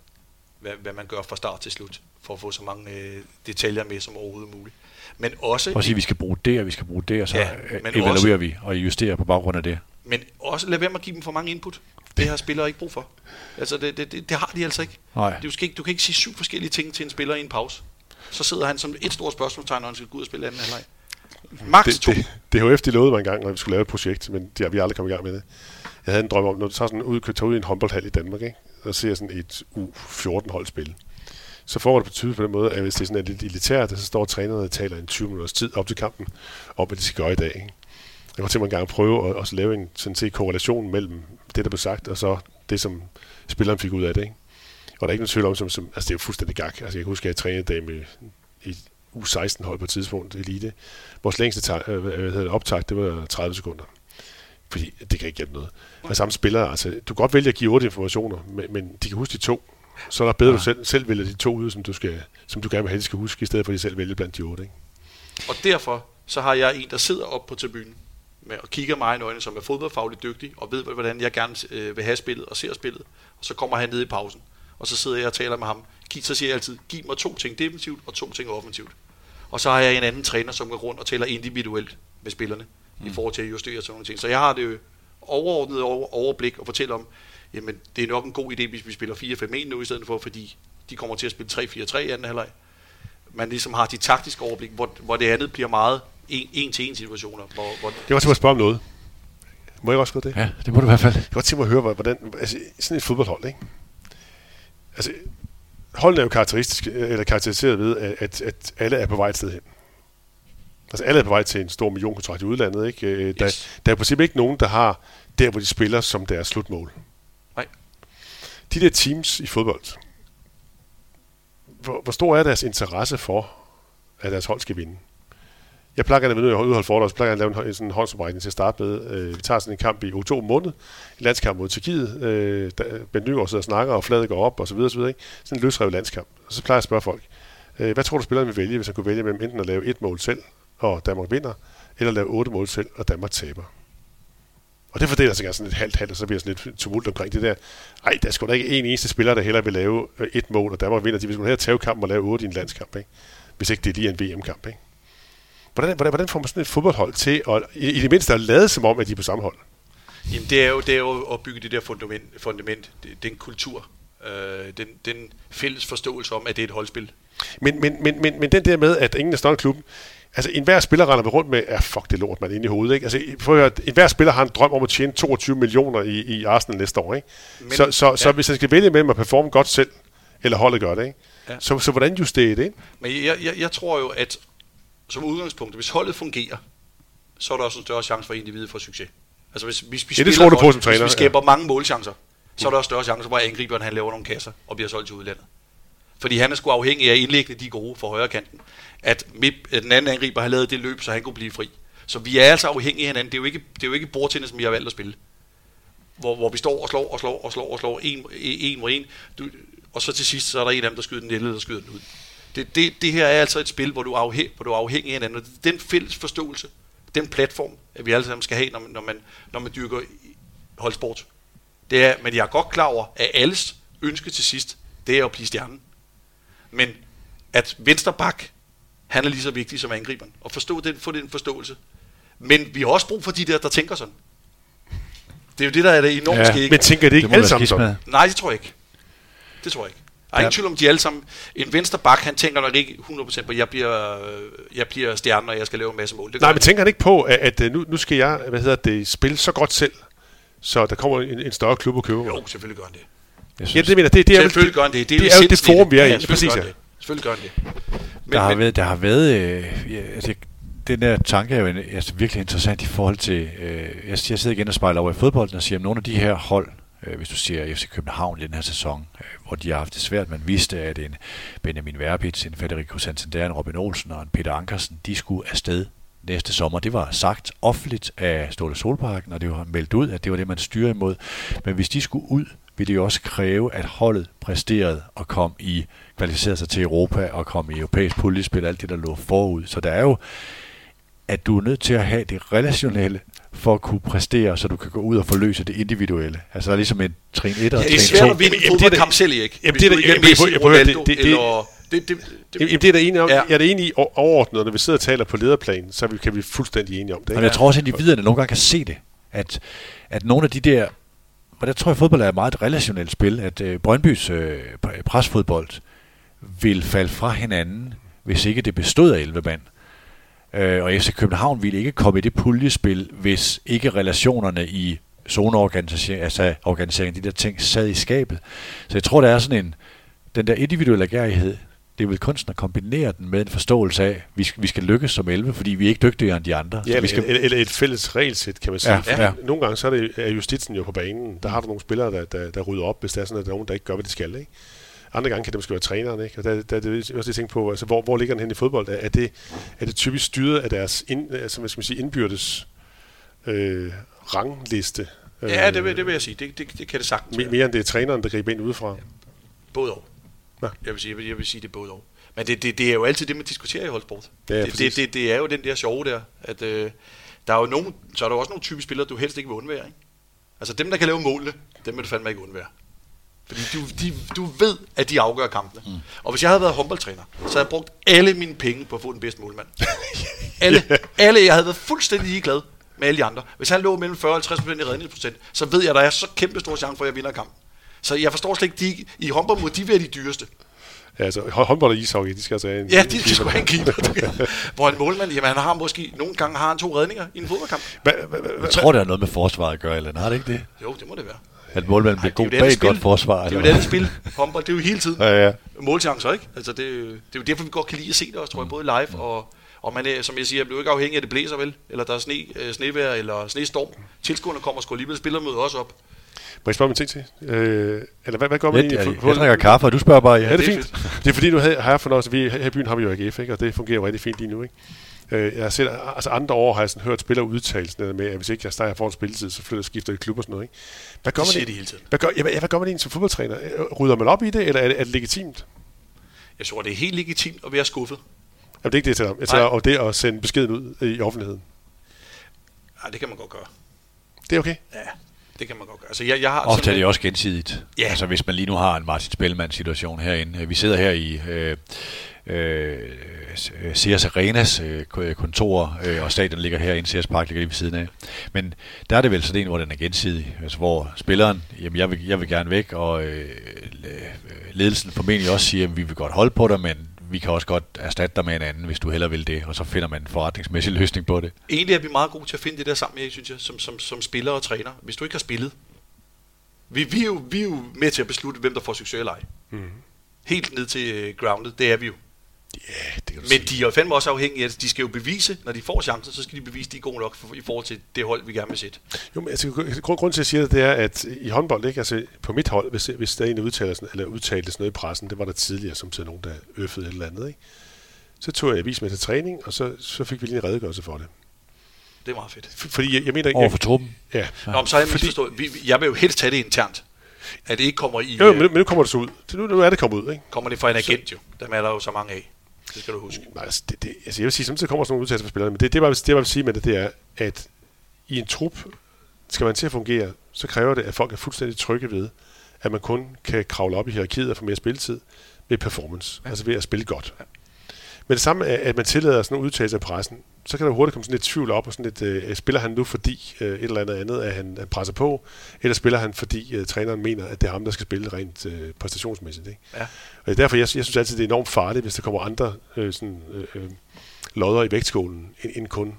Hvad, hvad man gør fra start til slut, for at få så mange øh, detaljer med som overhovedet muligt. Men også... Og sige, vi skal bruge det, og vi skal bruge det, og så ja, men evaluerer også, vi og justerer på baggrund af det. Men også lad være med at give dem for mange input. Det har spillere ikke brug for. Altså, det, det, det, det har de altså ikke. Nej. Du, skal ikke. du kan ikke sige syv forskellige ting til en spiller i en pause. Så sidder han som et stort spørgsmålstegn, når han skal gå ud og spille anden halvleg. Max det, to. Det, DHF de lovede mig engang, når vi skulle lave et projekt, men det har vi aldrig kommet i gang med det. Jeg havde en drøm om, når du tager sådan ud, tager ud i en håndboldhal i Danmark, ikke? Og ser sådan et U14-holdspil, så får det betydet på den måde, at hvis det er sådan lidt elitært, så står trænerne og taler en 20 minutters tid op til kampen, om hvad de skal gøre i dag. Ikke? Jeg kunne tænke mig en gang at prøve at, at lave en sådan set korrelation mellem det, der blev sagt, og så det, som spilleren fik ud af det. Ikke? Og der er ikke nogen tvivl om, som, som, altså det er jo fuldstændig gak. Altså jeg kan huske, at jeg trænede dag med i U16 hold på et tidspunkt, elite. Vores længste øh, hvad hedder optag, det var 30 sekunder. Fordi det kan ikke hjælpe noget. Og samme spillere, altså, du kan godt vælge at give otte informationer, men, men de kan huske de to. Så er der bedre, ja. du selv, selv vælger de to ud, som du, skal, som du gerne vil have, de skal huske, i stedet for at de selv vælger blandt de otte. Ikke? Og derfor så har jeg en, der sidder op på tribunen med og kigger mig i øjnene, som er fodboldfagligt dygtig, og ved, hvordan jeg gerne øh, vil have spillet og ser spillet. Og så kommer han ned i pausen, og så sidder jeg og taler med ham. Så siger jeg altid, giv mig to ting defensivt og to ting offensivt. Og så har jeg en anden træner, som går rundt og tæller individuelt med spillerne, mm. i forhold til at justere sådan nogle ting. Så jeg har det overordnet over, overblik og fortælle om, jamen det er nok en god idé, hvis vi spiller 4-5-1 nu i stedet for, fordi de kommer til at spille 3-4-3 i anden halvleg. Man ligesom har de taktiske overblik, hvor, hvor det andet bliver meget en-til-en situationer. Hvor, hvor det var til at spørge om noget. Må jeg også gå det? Ja, det må du i hvert fald. Jeg kan godt tænke mig at høre, hvordan, altså, sådan et fodboldhold, ikke? Altså, holdene er jo karakteristisk, eller karakteriseret ved, at, at alle er på vej et sted hen. Altså alle er på vej til en stor millionkontrakt i udlandet. Ikke? Øh, der, yes. der er i princippet ikke nogen, der har der, hvor de spiller som deres slutmål. Nej. De der teams i fodbold, hvor, hvor stor er deres interesse for, at deres hold skal vinde? Jeg plejer gerne, når jeg udholder foredrag, så plejer jeg at lave en, sådan en håndsoprækning til at starte med. Øh, vi tager sådan en kamp i oktober måned, en landskamp mod Tyrkiet. Øh, ben Nygaard sidder og snakker, og fladet går op, og så videre, så videre. Ikke? Sådan en løsrevet landskamp. Og så plejer jeg at spørge folk, øh, hvad tror du, spilleren vil vælge, hvis han kunne vælge mellem enten at lave et mål selv, og Danmark vinder, eller lave otte mål selv, og Danmark taber? Og det fordeler sig sådan lidt halvt halvt, og så bliver sådan lidt tumult omkring det der. Ej, der skulle da ikke en eneste spiller, der heller vil lave øh, et mål, og Danmark vinder. De vil skulle have tage kampen og lave otte i en landskamp, ikke? hvis ikke det er lige en VM-kamp. Ikke? Hvordan, hvordan, hvordan får man sådan et fodboldhold til at, i, i det mindste at lade som om, at de er på samme hold? Jamen, det er jo, det er jo at bygge det der fundament, fundament den kultur, øh, den, den fælles forståelse om, at det er et holdspil. Men, men, men, men, men den der med, at ingen er større klubben, altså enhver spiller render rundt med, ja fuck det lort man inde i hovedet, ikke? Altså for at høre, enhver spiller har en drøm om at tjene 22 millioner i, i Arsenal næste år, ikke? Men, så, så, ja. så hvis han skal vælge mellem at performe godt selv, eller holdet gør det, ikke? Ja. Så, så hvordan justerer det? Men jeg, jeg, jeg tror jo, at som udgangspunkt, hvis holdet fungerer, så er der også en større chance for individet for succes. Altså hvis, hvis vi, ja, det tror du på som træner, hvis vi skaber ja. mange målchancer, så er der også større chance for, at angriberen han laver nogle kasser og bliver solgt til udlandet. Fordi han er sgu afhængig af indlæggene, de gode for højre kanten. At, mit, at den anden angriber har lavet det løb, så han kunne blive fri. Så vi er altså afhængige af hinanden. Det er jo ikke, det er jo ikke bordtennis, som vi har valgt at spille. Hvor, hvor vi står og slår og slår og slår og slår en, en mod en. Du, og så til sidst, så er der en af dem, der skyder den eller der skyder den ud. Det, det, det her er altså et spil, hvor du er, afhæ- hvor du er afhængig af hinanden. Den fælles forståelse, den platform, at vi alle sammen skal have, når man, når man, når man dyrker holdsport. Det er, men jeg er godt klar over, at alles ønske til sidst, det er at blive stjernen. Men at venstre bak, han er lige så vigtig som angriberen. Og forstå den, få den forståelse. Men vi har også brug for de der, der tænker sådan. Det er jo det, der er det enormt ja, skægge. Men tænker det ikke det alle sammen sådan? Nej, det tror jeg ikke. Det tror jeg ikke. Der er ja. ingen tvivl om, de alle sammen... En venstre bak, han tænker nok ikke 100% på, at jeg bliver, jeg bliver stjerne, og jeg skal lave en masse mål. Det Nej, men tænker han ikke på, at, at nu, nu skal jeg hvad hedder det, spille så godt selv, så der kommer en, en større klub og køber Jo, selvfølgelig gør han det. Jeg Ja, synes, det mener, det, det er, Selvfølgelig gør han det. det er jo det forum, vi er i. selvfølgelig Præcis, gør ja. han det. Selvfølgelig gør han det. Men, der, har men, været, der har været... Øh, ja, altså, den der tanke er jo en, altså, virkelig interessant i forhold til... Øh, jeg, jeg sidder igen og spejler over i fodbolden og siger, at nogle af de her hold, øh, hvis du siger FC København i den her sæson, øh, hvor de har haft det svært, man vidste, at en Benjamin Verbitz, en Federico Santander, en Robin Olsen og en Peter Ankersen, de skulle afsted næste sommer. Det var sagt offentligt af Ståle Solparken, og det var meldt ud, at det var det, man styrer imod. Men hvis de skulle ud, ville det jo også kræve, at holdet præsterede og kom i, kvalificerede sig til Europa og kom i europæisk puljespil, alt det, der lå forud. Så der er jo, at du er nødt til at have det relationelle for at kunne præstere, så du kan gå ud og forløse det individuelle. Altså der er ligesom en trin 1 og det er trin svært 2. at vinde Jamen, en er fodboldkamp selv, ikke? Jamen, det er ikke jamen, Messi, jeg prøver- Ronaldo, det- det- det- eller... Det, det, det, Jamen, det er der enig om. Ja. Ja. Jeg er da enig i overordnet, når vi sidder og taler på lederplan, så vi, kan vi fuldstændig enige om det. Men jeg tror også, at individerne nogle gange kan se det. At, at nogle af de der... Og der tror jeg, at fodbold er et meget relationelt spil. At øh, Brøndbys øh, presfodbold vil falde fra hinanden, hvis ikke det bestod af 11 mand. Øh, og FC København ville ikke komme i det puljespil, hvis ikke relationerne i zoneorganisering, altså organiseringen, de der ting, sad i skabet. Så jeg tror, der er sådan en, den der individuelle agerighed, det er vel kunsten at kombinere den med en forståelse af, at vi skal, vi skal lykkes som 11, fordi vi er ikke dygtigere end de andre. Ja, så vi eller, skal, eller, eller et fælles regelsæt, kan man sige. Ja, Ja, ja. Nogle gange så er, det, er justitsen jo på banen. Der har du nogle spillere, der, der, der rydder op, hvis der er sådan, at der er nogen, der ikke gør, hvad de skal. Ikke? Andre gange kan det måske være træneren. Ikke? Og der, der, der er det også det, jeg tænker på, altså, hvor, hvor ligger den hen i fodbold? Er, er, det, er det typisk styret af deres ind, altså, hvad skal man sige, indbyrdes øh, rangliste? ja, det vil, det vil jeg sige. Det, det, det kan det sagtens Me, være. mere end det er træneren, der griber ind udefra. Både og. Nå. Jeg vil sige, jeg vil, jeg vil sige det er både og. Men det, det, det er jo altid det, man diskuterer i holdsport. Ja, ja, det, det, det, det er jo den der sjove der, at øh, der er jo nogen, så er der jo også nogle type spillere, du helst ikke vil undvære. Ikke? Altså dem, der kan lave målene, dem vil du fandme ikke undvære. Fordi du, de, du ved, at de afgør kampene. Mm. Og hvis jeg havde været håndboldtræner, så havde jeg brugt alle mine penge på at få den bedste målmand. alle, alle, jeg havde været fuldstændig ligeglad med alle de andre. Hvis han lå mellem 40 og 50 i redningsprocent, så ved jeg, at der er så kæmpe stor chance for, at jeg vinder kampen. Så jeg forstår slet ikke, de, i håndbold må de være de dyreste. Ja, altså hå- håndbold og ishockey, de skal altså have en Ja, de skal sgu have en keeper. Hvor en målmand, jamen han har måske, nogle gange har han to redninger i en fodboldkamp. Hva, hva, hva, jeg tror, der er noget med forsvaret at gøre, eller har det ikke det? Jo, det må det være. At målmanden bliver det er god det bag et godt forsvar. Det er jo eller et hvad? andet spil. Håndbold, det er jo hele tiden. Ja, ja. Målchancer, ikke? Altså, det, er jo- det er jo derfor, vi godt kan lide at se det også, tror jeg, både live og... Og man er, som jeg siger, bliver ikke afhængig af, at det blæser vel, eller der er sne, øh, snevejr eller snestorm. Tilskuerne kommer sgu alligevel spillermødet også op. Må jeg spørge om en ting til? Øh, eller hvad, hvad gør man Jeg, egentlig? jeg, for- jeg drikker kaffe, og du spørger bare, ja. Ja, det er det er fint. Det er fordi, nu har har jeg fornøjelse. Vi, her i byen har vi jo AGF, ikke? og det fungerer jo rigtig fint lige nu. Ikke? Øh, Jeg har set, altså andre år har jeg sådan hørt spillere udtale sådan med, at hvis ikke jeg starter får en spilletid, så flytter skifter i klub og sådan noget. Ikke? Hvad gør Det man siger egentlig- de hele tiden. Hvad gør, ja, hvad, hvad gør man egentlig som fodboldtræner? Øh, Rydder man op i det, eller er det, er det legitimt? Jeg tror, det er helt legitimt at være skuffet. Jamen, det er ikke det, jeg taler om. Jeg taler om det at sende beskeden ud i offentligheden. Ja, det kan man godt gøre. Det er okay. Ja, det kan man godt gøre. Altså, jeg, jeg har Ofte er sådan det også gensidigt. Ja. Altså hvis man lige nu har en Martin Spellemann situation herinde. Vi sidder her i øh, øh, Sears Arenas øh, ko- kontor, øh, og stadion ligger her i Sears Park, ligger lige ved siden af. Men der er det vel sådan en, hvor den er gensidig. Altså hvor spilleren, jamen jeg vil, jeg vil gerne væk, og øh, ledelsen formentlig også siger, at vi vil godt holde på dig, men vi kan også godt erstatte dig med en anden, hvis du hellere vil det, og så finder man en forretningsmæssig løsning på det. Egentlig er vi meget gode til at finde det der sammen, jeg synes jeg, som, som, som spiller og træner. Hvis du ikke har spillet, vi, vi, er jo, vi er jo med til at beslutte, hvem der får succes eller ej. Mm. Helt ned til øh, grounded, det er vi jo. Ja, det kan du Men de er jo fandme også afhængige af, at de skal jo bevise, når de får chancen, så skal de bevise, at de er gode nok for, i forhold til det hold, vi gerne vil sætte. Jo, men altså, grund, grund til, at jeg siger det, det er, at i håndbold, ikke, altså på mit hold, hvis, hvis der er en, der udtaler sådan, eller udtalte sådan noget i pressen, det var der tidligere, som til nogen, der øffede et eller andet, ikke? så tog jeg avis med til træning, og så, så fik vi lige en redegørelse for det. Det er meget fedt. F- fordi jeg, jeg mener ikke... Over for truppen. Ja. Nå, men så har jeg Fordi- misforstået. Vi, jeg vil jo helst tage det internt. At det ikke kommer i... Jo, øh, men, nu- men nu kommer det så ud. Nu, nu er det kommet ud, ikke? kommer det fra en agent jo. Dem er der jo så mange af. Det skal du huske. Altså, det, det, altså jeg vil sige, samtidig kommer sådan nogle udtalelser fra spillerne, men det, det, var, det, jeg vil sige med det, det er, at i en trup, skal man til at fungere, så kræver det, at folk er fuldstændig trygge ved, at man kun kan kravle op i hierarkiet og få mere spilletid med performance, ja. altså ved at spille godt. Ja. Men det samme er, at man tillader sådan nogle udtalelser i pressen, så kan der hurtigt komme sådan lidt tvivl op, og sådan lidt, øh, spiller han nu fordi øh, et eller andet andet, at han, han presser på, eller spiller han fordi øh, træneren mener, at det er ham, der skal spille rent øh, præstationsmæssigt. Ikke? Ja. Og er derfor, jeg, jeg synes altid, det er enormt farligt, hvis der kommer andre øh, sådan, øh, øh, lodder i vægtskålen, end, end kun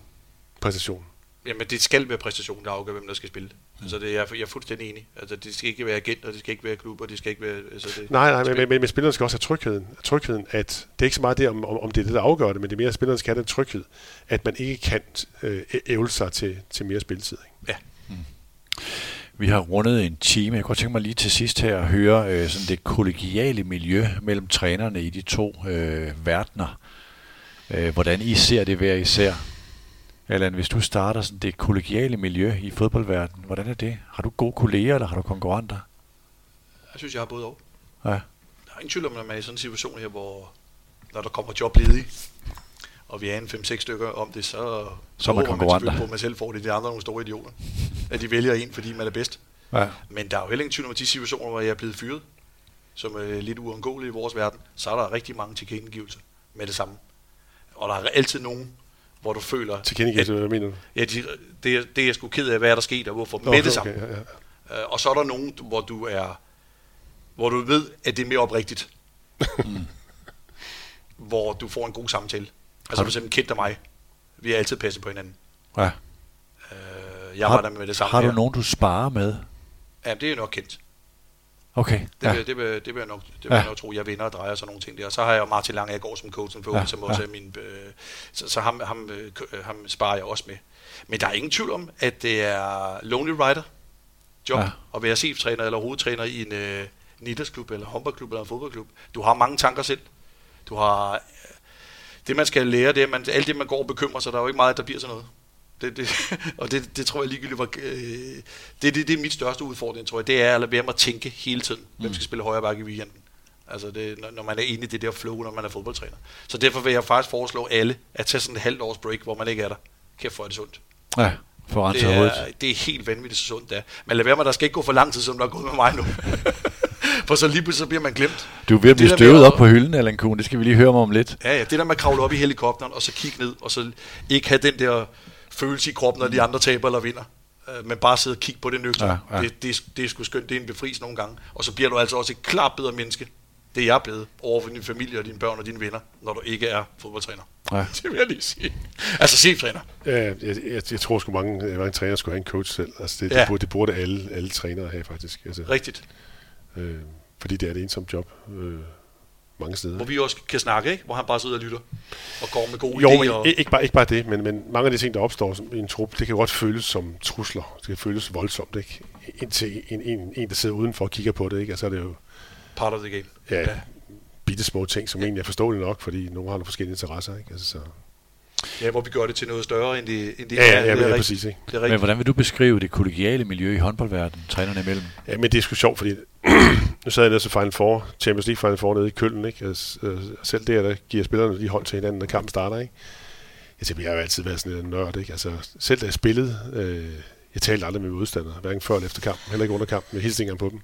præstation. Jamen, det skal være præstation, der afgør, hvem der skal spille. Mm. Altså, det er, jeg er fuldstændig enig. Altså, det skal ikke være agenter, det skal ikke være klubber, det skal ikke være... Altså, det, nej, nej, men, men, men, men, spillerne skal også have trygheden. Trygheden, at det er ikke så meget det, om, om, om det er det, der afgør det, men det er mere, at spillerne skal have den tryghed, at man ikke kan øh, ævle sig til, til mere spilletid. Ikke? Ja. Mm. Vi har rundet en time. Jeg kunne tænke mig lige til sidst her at høre øh, sådan det kollegiale miljø mellem trænerne i de to øh, verdener. Øh, hvordan I ser det hver især. Allan, hvis du starter sådan det kollegiale miljø i fodboldverdenen, hvordan er det? Har du gode kolleger, eller har du konkurrenter? Jeg synes, jeg har både og. Ja. Der er ingen tvivl om, at man er i sådan en situation her, hvor når der kommer job ledige, og vi er en 5-6 stykker om det, så, så er man konkurrenter. på, at man selv får det. De andre nogle store idioter. At de vælger en, fordi man er bedst. Ja. Men der er jo heller ingen tvivl om, at de situationer, hvor jeg er blevet fyret, som er lidt uundgåelige i vores verden, så er der rigtig mange tilkendegivelser med det samme. Og der er altid nogen, hvor du føler... Tilkendegivelse, hvad mener du? Ja, de, det, det er jeg sgu ked af, hvad er der sket, og hvorfor okay, med det samme. Okay, ja, ja. Uh, og så er der nogen, hvor du er... Hvor du ved, at det er mere oprigtigt. mm. hvor du får en god samtale. Altså for eksempel Kent og mig. Vi har altid passet på hinanden. Ja. Uh, jeg har, var der med det samme Har du her. nogen, du sparer med? Ja, det er nok kendt. Okay. Det, ja. vil, det, vil, det vil jeg nok, det vil ja. jeg nok tro, jeg vinder og drejer sådan nogle ting der. Og så har jeg jo Martin Lange, går som coach for ja. som også ja. er min... Øh, så, så ham, ham, øh, ham sparer jeg også med. Men der er ingen tvivl om, at det er lonely rider job ja. at være cheftræner eller hovedtræner i en øh, niddersklub eller håndboldklub eller en fodboldklub. Du har mange tanker selv. Du har... Øh, det man skal lære, det er, man, alt det man går og bekymrer sig, der er jo ikke meget, der bliver sådan noget. Det, det, og det, det tror jeg ligegyldigt var... Øh, det, det, det er mit største udfordring, tror jeg. Det er at lade være med at tænke hele tiden, hvem mm. skal spille højre bakke i weekenden. Altså det, når, man er inde i det der flow, når man er fodboldtræner. Så derfor vil jeg faktisk foreslå alle at tage sådan et halvt års break, hvor man ikke er der. Kæft for er det sundt. Ja, for det er, det er helt vanvittigt så sundt, det er. Men lad være med, der skal ikke gå for lang tid, som der er gået med mig nu. for så lige så bliver man glemt. Du er ved at blive støvet op på hylden, Allan Kuhn. Det skal vi lige høre mig om lidt. Ja, ja. Det der med at kravle op i helikopteren, og så kigge ned, og så ikke have den der følelse i kroppen, når de andre taber eller vinder. Øh, men bare sidde og kigge på det nøgter. Ja, ja. Det, det, det er sgu skønt, det er en befrielse nogle gange. Og så bliver du altså også et klart bedre menneske. Det er jeg blevet over for din familie og dine børn og dine venner, når du ikke er fodboldtræner. Ja. Det vil jeg lige sige. Altså cheftræner. Ja, jeg, jeg, jeg tror sgu mange, mange trænere skulle have en coach selv. Altså det, ja. det, burde, det burde alle, alle trænere have faktisk. Altså, Rigtigt. Øh, fordi det er et ensomt job. Øh, mange steder. Hvor vi også kan snakke, ikke? Hvor han bare sidder og lytter og går med gode jo, idéer. Jo, ikke, bare, ikke bare det, men, men mange af de ting, der opstår som, i en trup, det kan godt føles som trusler. Det kan føles voldsomt, ikke? Indtil en, en, en der sidder udenfor og kigger på det, ikke? Altså er det jo... Part of the game. Ja, ja. bitte små ting, som ja. egentlig er forståelige nok, fordi nogle har nogle forskellige interesser, ikke? Altså, så Ja, hvor vi gør det til noget større, end det, end det ja, er. Ja, det er, ja, præcis. Ikke? Det er Men hvordan vil du beskrive det kollegiale miljø i håndboldverdenen, trænerne imellem? Ja, men det er sgu sjovt, fordi nu sad jeg nede til Final Four, Champions League Final Four nede i Køln, ikke? Altså, selv der, der giver spillerne lige hold til hinanden, når kampen starter, ikke? Jeg tænker, jeg har jo altid været sådan en nørd, ikke? Altså, selv da jeg spillede, øh, jeg talte aldrig med modstandere, hverken før eller efter kampen, heller ikke under kampen, med hilsninger på dem.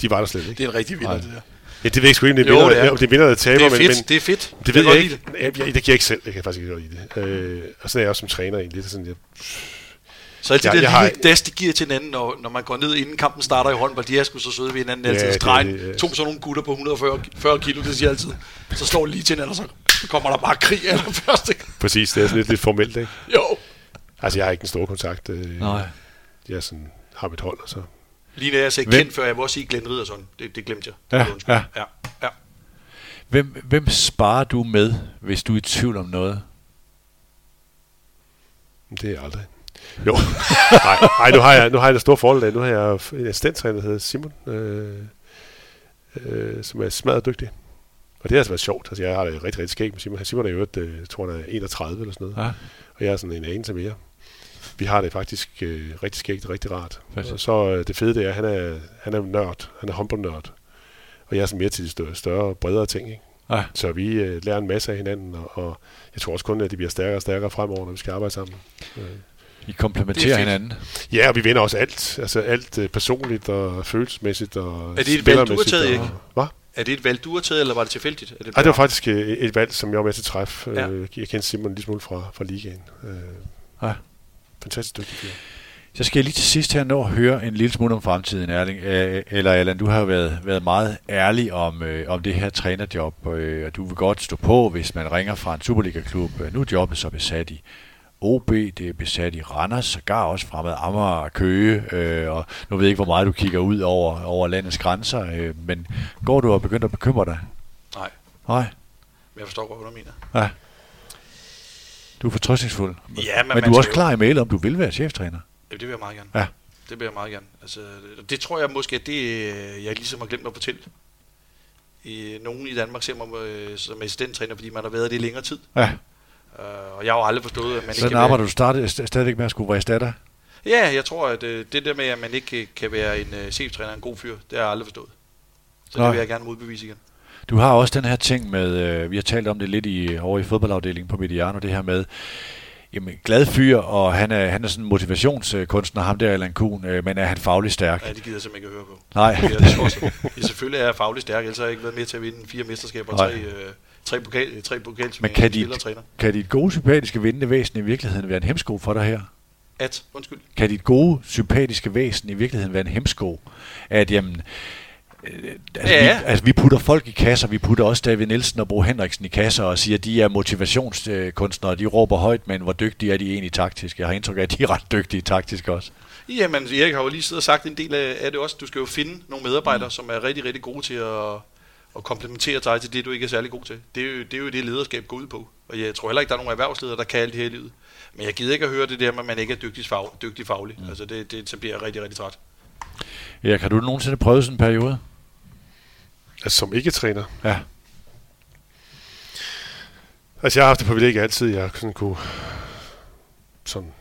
De var der slet ikke. Det er en rigtig vinder, det der. Ja, det ved jeg sgu ikke, det er vinder, det er. det er vinder, der taber. Det er fedt, men, det er fedt. Det ved jeg, jeg ikke. Jeg, jeg, det kan jeg ikke selv. Jeg kan faktisk ikke godt lide det. Øh, og sådan er jeg også som træner egentlig. Det er sådan, jeg, så alt det der har... lille das, de giver til hinanden, når, når man går ned, inden kampen starter i håndbold, de er sgu så søde ved hinanden altid. Ja, Stregen, det, det, to sådan nogle gutter på 140 40 kilo, det siger altid. Så slår de lige til hinanden, og så kommer der bare krig af den første. Præcis, det er sådan lidt, lidt formelt, ikke? Jo. Altså, jeg har ikke en stor kontakt. Øh, Nej. Jeg er sådan, har mit hold, og så... Lige da jeg sagde kendt før, jeg vil også sige Glenn Riddersson. Det, det glemte jeg. Ja, ja. ja. ja. Hvem, hvem sparer du med, hvis du er i tvivl om noget? Det er aldrig. Jo. nej, nej, nu har jeg, nu har jeg et stort forhold. Nu har jeg en assistenttræner, der hedder Simon, øh, øh, som er smadret dygtig. Og det har altså været sjovt. Altså, jeg har det rigtig, rigtig skægt med Simon. Simon er jo øh, jeg tror, han er 31 eller sådan noget. Ja. Og jeg er sådan en anelse mere. Vi har det faktisk øh, rigtig skægt, rigtig rart. Og så øh, det fede det er, at han er, han er nørd. Han er håndboldnørd. Og jeg er sådan mere til de større, større bredere ting. Ikke? Ja. Så vi øh, lærer en masse af hinanden, og, og jeg tror også kun, at de bliver stærkere og stærkere fremover, når vi skal arbejde sammen. Øh. I komplementerer hinanden. Ja, og vi vinder også alt. Altså alt øh, personligt og følelsesmæssigt og Er det et valg, du har taget, ikke? Hvad? Er det et valg, du har taget, eller var det tilfældigt? Er det, Ej, det var faktisk øh, et valg, som jeg var med til at træffe. Ja. Øh, jeg kendte Simon lige smule fra, fra ligaen. Øh, ja. Fantastisk dygtig fyr. Så skal jeg lige til sidst her nå at høre en lille smule om fremtiden, Erling. Eller Allan, du har været, været meget ærlig om, øh, om det her trænerjob, øh, og du vil godt stå på, hvis man ringer fra en Superliga-klub. Nu er jobbet så besat i OB, det er besat i Randers, sågar også fremad Amager og Køge, øh, og nu ved jeg ikke, hvor meget du kigger ud over, over landets grænser, øh, men går du og begynder at bekymre dig? Nej. Nej? Men jeg forstår godt, hvad du mener. Ja. Du er fortrøstningsfuld. Ja, men, men du er også klar i mail om, du vil være cheftræner. Ja, det vil jeg meget gerne. Ja. Det vil jeg meget gerne. Altså, det, det tror jeg måske, at det, øh, jeg ligesom har glemt at fortælle. I, nogen i Danmark ser mig øh, som assistenttræner, fordi man har været det i længere tid. Ja, Uh, og jeg har jo aldrig forstået, at man sådan ikke arbejder du stadig, st- stadigvæk med at skulle være erstatter. Ja, jeg tror, at øh, det der med, at man ikke øh, kan være en øh, cheftræner, en god fyr, det har jeg aldrig forstået. Så Nej. det vil jeg gerne modbevise igen. Du har også den her ting med, øh, vi har talt om det lidt i, over i fodboldafdelingen på Mediano, det her med, jamen, glad fyr, og han er, han er sådan en motivationskunstner, ham der Allan Kuhn, øh, men er han fagligt stærk? Ja, det gider jeg simpelthen ikke at høre på. Nej. Det tror jeg selvfølgelig er jeg fagligt stærk, ellers har jeg ikke været med til at vinde fire mesterskaber og tre, øh, tre, pokal, tre Men pokalturneringer kan de, kan dit gode, sympatiske vindende væsen i virkeligheden være en hemsko for dig her? At, undskyld. Kan dit gode, sympatiske væsen i virkeligheden være en hemsko? At, jamen, øh, altså, Ja. vi, altså, vi putter folk i kasser, vi putter også David Nielsen og Bo Henriksen i kasser og siger, at de er motivationskunstnere, de råber højt, men hvor dygtige er de egentlig taktisk? Jeg har indtryk af, at de er ret dygtige taktisk også. Jamen, Erik har jo lige siddet og sagt en del af, af det også. Du skal jo finde nogle medarbejdere, mm. som er rigtig, rigtig gode til at, at komplementere dig til det, du ikke er særlig god til. Det er, jo, det er jo det, lederskab går ud på. Og jeg tror heller ikke, der er nogen erhvervsledere, der kan alt det her i livet. Men jeg gider ikke at høre det der med, at man ikke er dygtig, fag, dygtig faglig. Mm. Altså, det, det, så bliver jeg rigtig, rigtig træt. Erik, har du nogensinde prøvet sådan en periode? Altså som ikke-træner. Ja. Altså jeg har haft det privilegie altid, jeg sådan kunne sådan,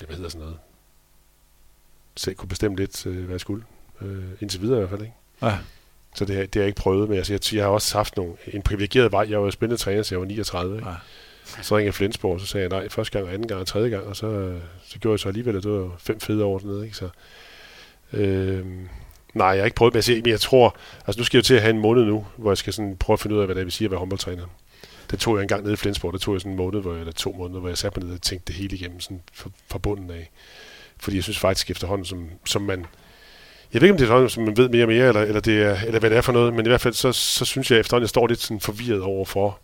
ja, hvad hedder sådan noget, selv kunne bestemme lidt, øh, hvad jeg skulle. Øh, indtil videre i hvert fald, ikke? Ja. Så det, har- det har jeg ikke prøvet, men altså, jeg, jeg har også haft nogle, en privilegeret vej. Jeg var jo spændende træner, så jeg var 39. Ikke? Ja. Så ringede jeg Flensborg, og så sagde jeg nej, første gang, anden gang og tredje gang, og så, så gjorde jeg så alligevel, at det var fem fede år dernede, ikke? Så, øh, nej, jeg har ikke prøvet, men jeg, siger, men jeg tror, altså nu skal jeg jo til at have en måned nu, hvor jeg skal sådan prøve at finde ud af, hvad det vil sige at være håndboldtræner. Det tog jeg en gang nede i Flensborg, der tog jeg sådan en måned, hvor jeg, eller to måneder, hvor jeg satte mig ned og tænkte det hele igennem sådan fra, fra bunden af. Fordi jeg synes faktisk efterhånden, som, som man, jeg ved ikke, om det er sådan, som man ved mere og mere, eller, eller, det er, eller hvad det er for noget, men i hvert fald, så, så synes jeg efterhånden, jeg står lidt sådan forvirret over for,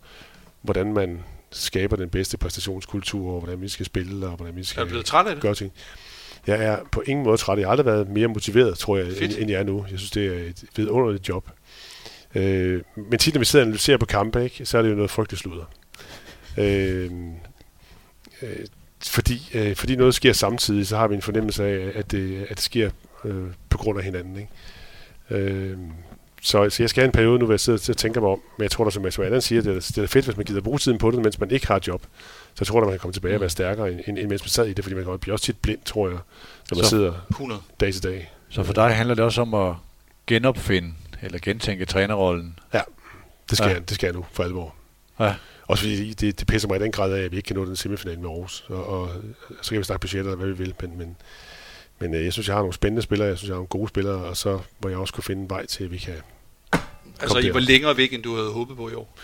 hvordan man skaber den bedste præstationskultur, og hvordan vi skal spille, og hvordan vi skal blevet træt af det? gøre ting. Jeg er på ingen måde træt. Jeg har aldrig været mere motiveret, tror jeg, Fedt. end, end jeg er nu. Jeg synes, det er et vidunderligt job. Øh, men tit, når vi sidder og analyserer på kampe, ikke, så er det jo noget frygteligt sludder. Øh, øh, fordi, øh, fordi noget sker samtidig, så har vi en fornemmelse af, at det, at det sker øh, på grund af hinanden. Ikke? Øh, så, så jeg skal have en periode nu, hvor jeg sidder og tænker mig om, men jeg tror, der som Mads Allan siger, det er, det er fedt, hvis man gider bruge tiden på det, mens man ikke har et job. Så jeg tror, at man kan komme tilbage og være stærkere, end, end, end mens man sad i det, fordi man kan blive også tit blind, tror jeg, når man Så- sidder 100. dag til dag. Så for dig handler det også om at genopfinde, eller gentænke trænerrollen. Det skal, Ja. ja. jeg, det skal jeg nu, for alvor. Ja. Også fordi det, det pisser mig i den grad af, at vi ikke kan nå den semifinal med Aarhus. Og, og så kan vi snakke budgetter, hvad vi vil, men, men, men øh, jeg synes, jeg har nogle spændende spillere, jeg synes, jeg har nogle gode spillere, og så må jeg også kunne finde en vej til, at vi kan... Altså, I var længere væk, end du havde håbet på i år.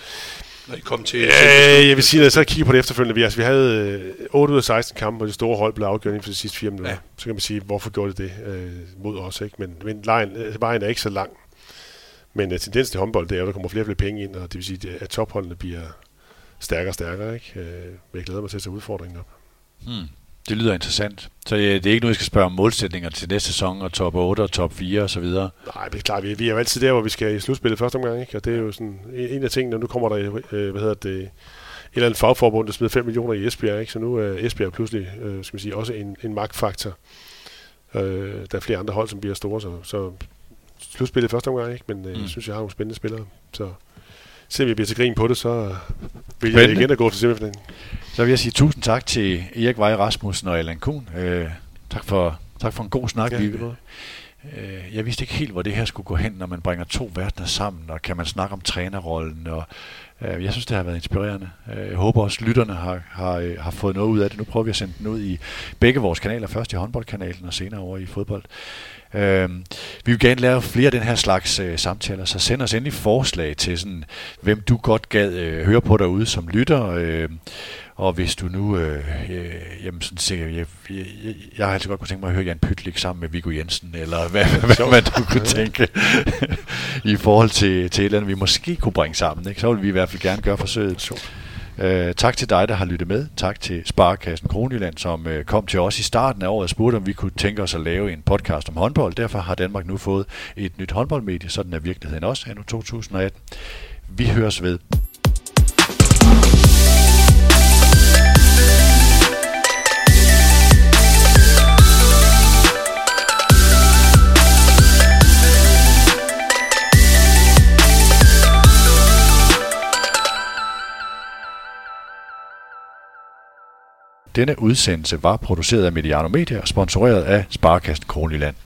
Når I kom til... Øh, jeg vil sige, når jeg så kigger på det efterfølgende, vi, altså, vi havde øh, 8 ud af 16 kampe, hvor de store hold blev afgjort inden for de sidste 4 minutter. Ja. Så kan man sige, hvorfor gjorde det det øh, mod os? Ikke? Men, men lejen, øh, vejen er ikke så lang. Men øh, tendensen til håndbold, det er, at der kommer flere og flere penge ind, og det vil sige, at topholdene bliver stærkere og stærkere. Ikke? Øh, men jeg glæder mig til at tage udfordringen op. Hmm. Det lyder interessant. Så øh, det er ikke noget, jeg skal spørge om målsætninger til næste sæson, og top 8 og top 4 og så videre. Nej, det er klart, vi, vi er jo altid der, hvor vi skal i slutspillet første omgang, ikke? og det er jo sådan en, en af tingene, nu kommer der, øh, hvad hedder det, et eller andet fagforbund, der smider 5 millioner i Esbjerg, ikke? så nu er Esbjerg pludselig, øh, skal man sige, også en, en magtfaktor. Øh, der er flere andre hold, som bliver store, så, så slutspillet første omgang, ikke? men øh, Mm. jeg synes, jeg har nogle spændende spillere, så selvom jeg bliver til grin på det, så vil jeg igen at gå til semifinalen. Så vil jeg sige tusind tak til Erik Vej Rasmussen og Allan Kuhn. Øh, tak, for, tak for en god snak. Ja, Vi- Øh, jeg vidste ikke helt, hvor det her skulle gå hen, når man bringer to verdener sammen, og kan man snakke om trænerrollen. Og, øh, jeg synes, det har været inspirerende. Øh, jeg håber også, lytterne har, har, øh, har fået noget ud af det. Nu prøver vi at sende den ud i begge vores kanaler. Først i håndboldkanalen, og senere over i fodbold. Øh, vi vil gerne lave flere af den her slags øh, samtaler, så send os endelig forslag til, sådan, hvem du godt gad øh, høre på derude som lytter. Øh, og hvis du nu, øh, øh, jamen sådan siger, jeg, jeg, jeg, jeg har altid godt kunne tænke mig at høre Jan Pytlik sammen med Viggo Jensen, eller hvad, hvad man nu kunne tænke i forhold til, til et eller andet, vi måske kunne bringe sammen. Ikke? Så vil vi i hvert fald gerne gøre forsøget. Så. Øh, tak til dig, der har lyttet med. Tak til Sparkassen Kronjylland, som øh, kom til os i starten af året og spurgte, om vi kunne tænke os at lave en podcast om håndbold. Derfor har Danmark nu fået et nyt håndboldmedie. Sådan er virkeligheden også, endnu 2018. Vi høres ved. Denne udsendelse var produceret af Mediano Media og sponsoreret af Sparekassen Kronjylland.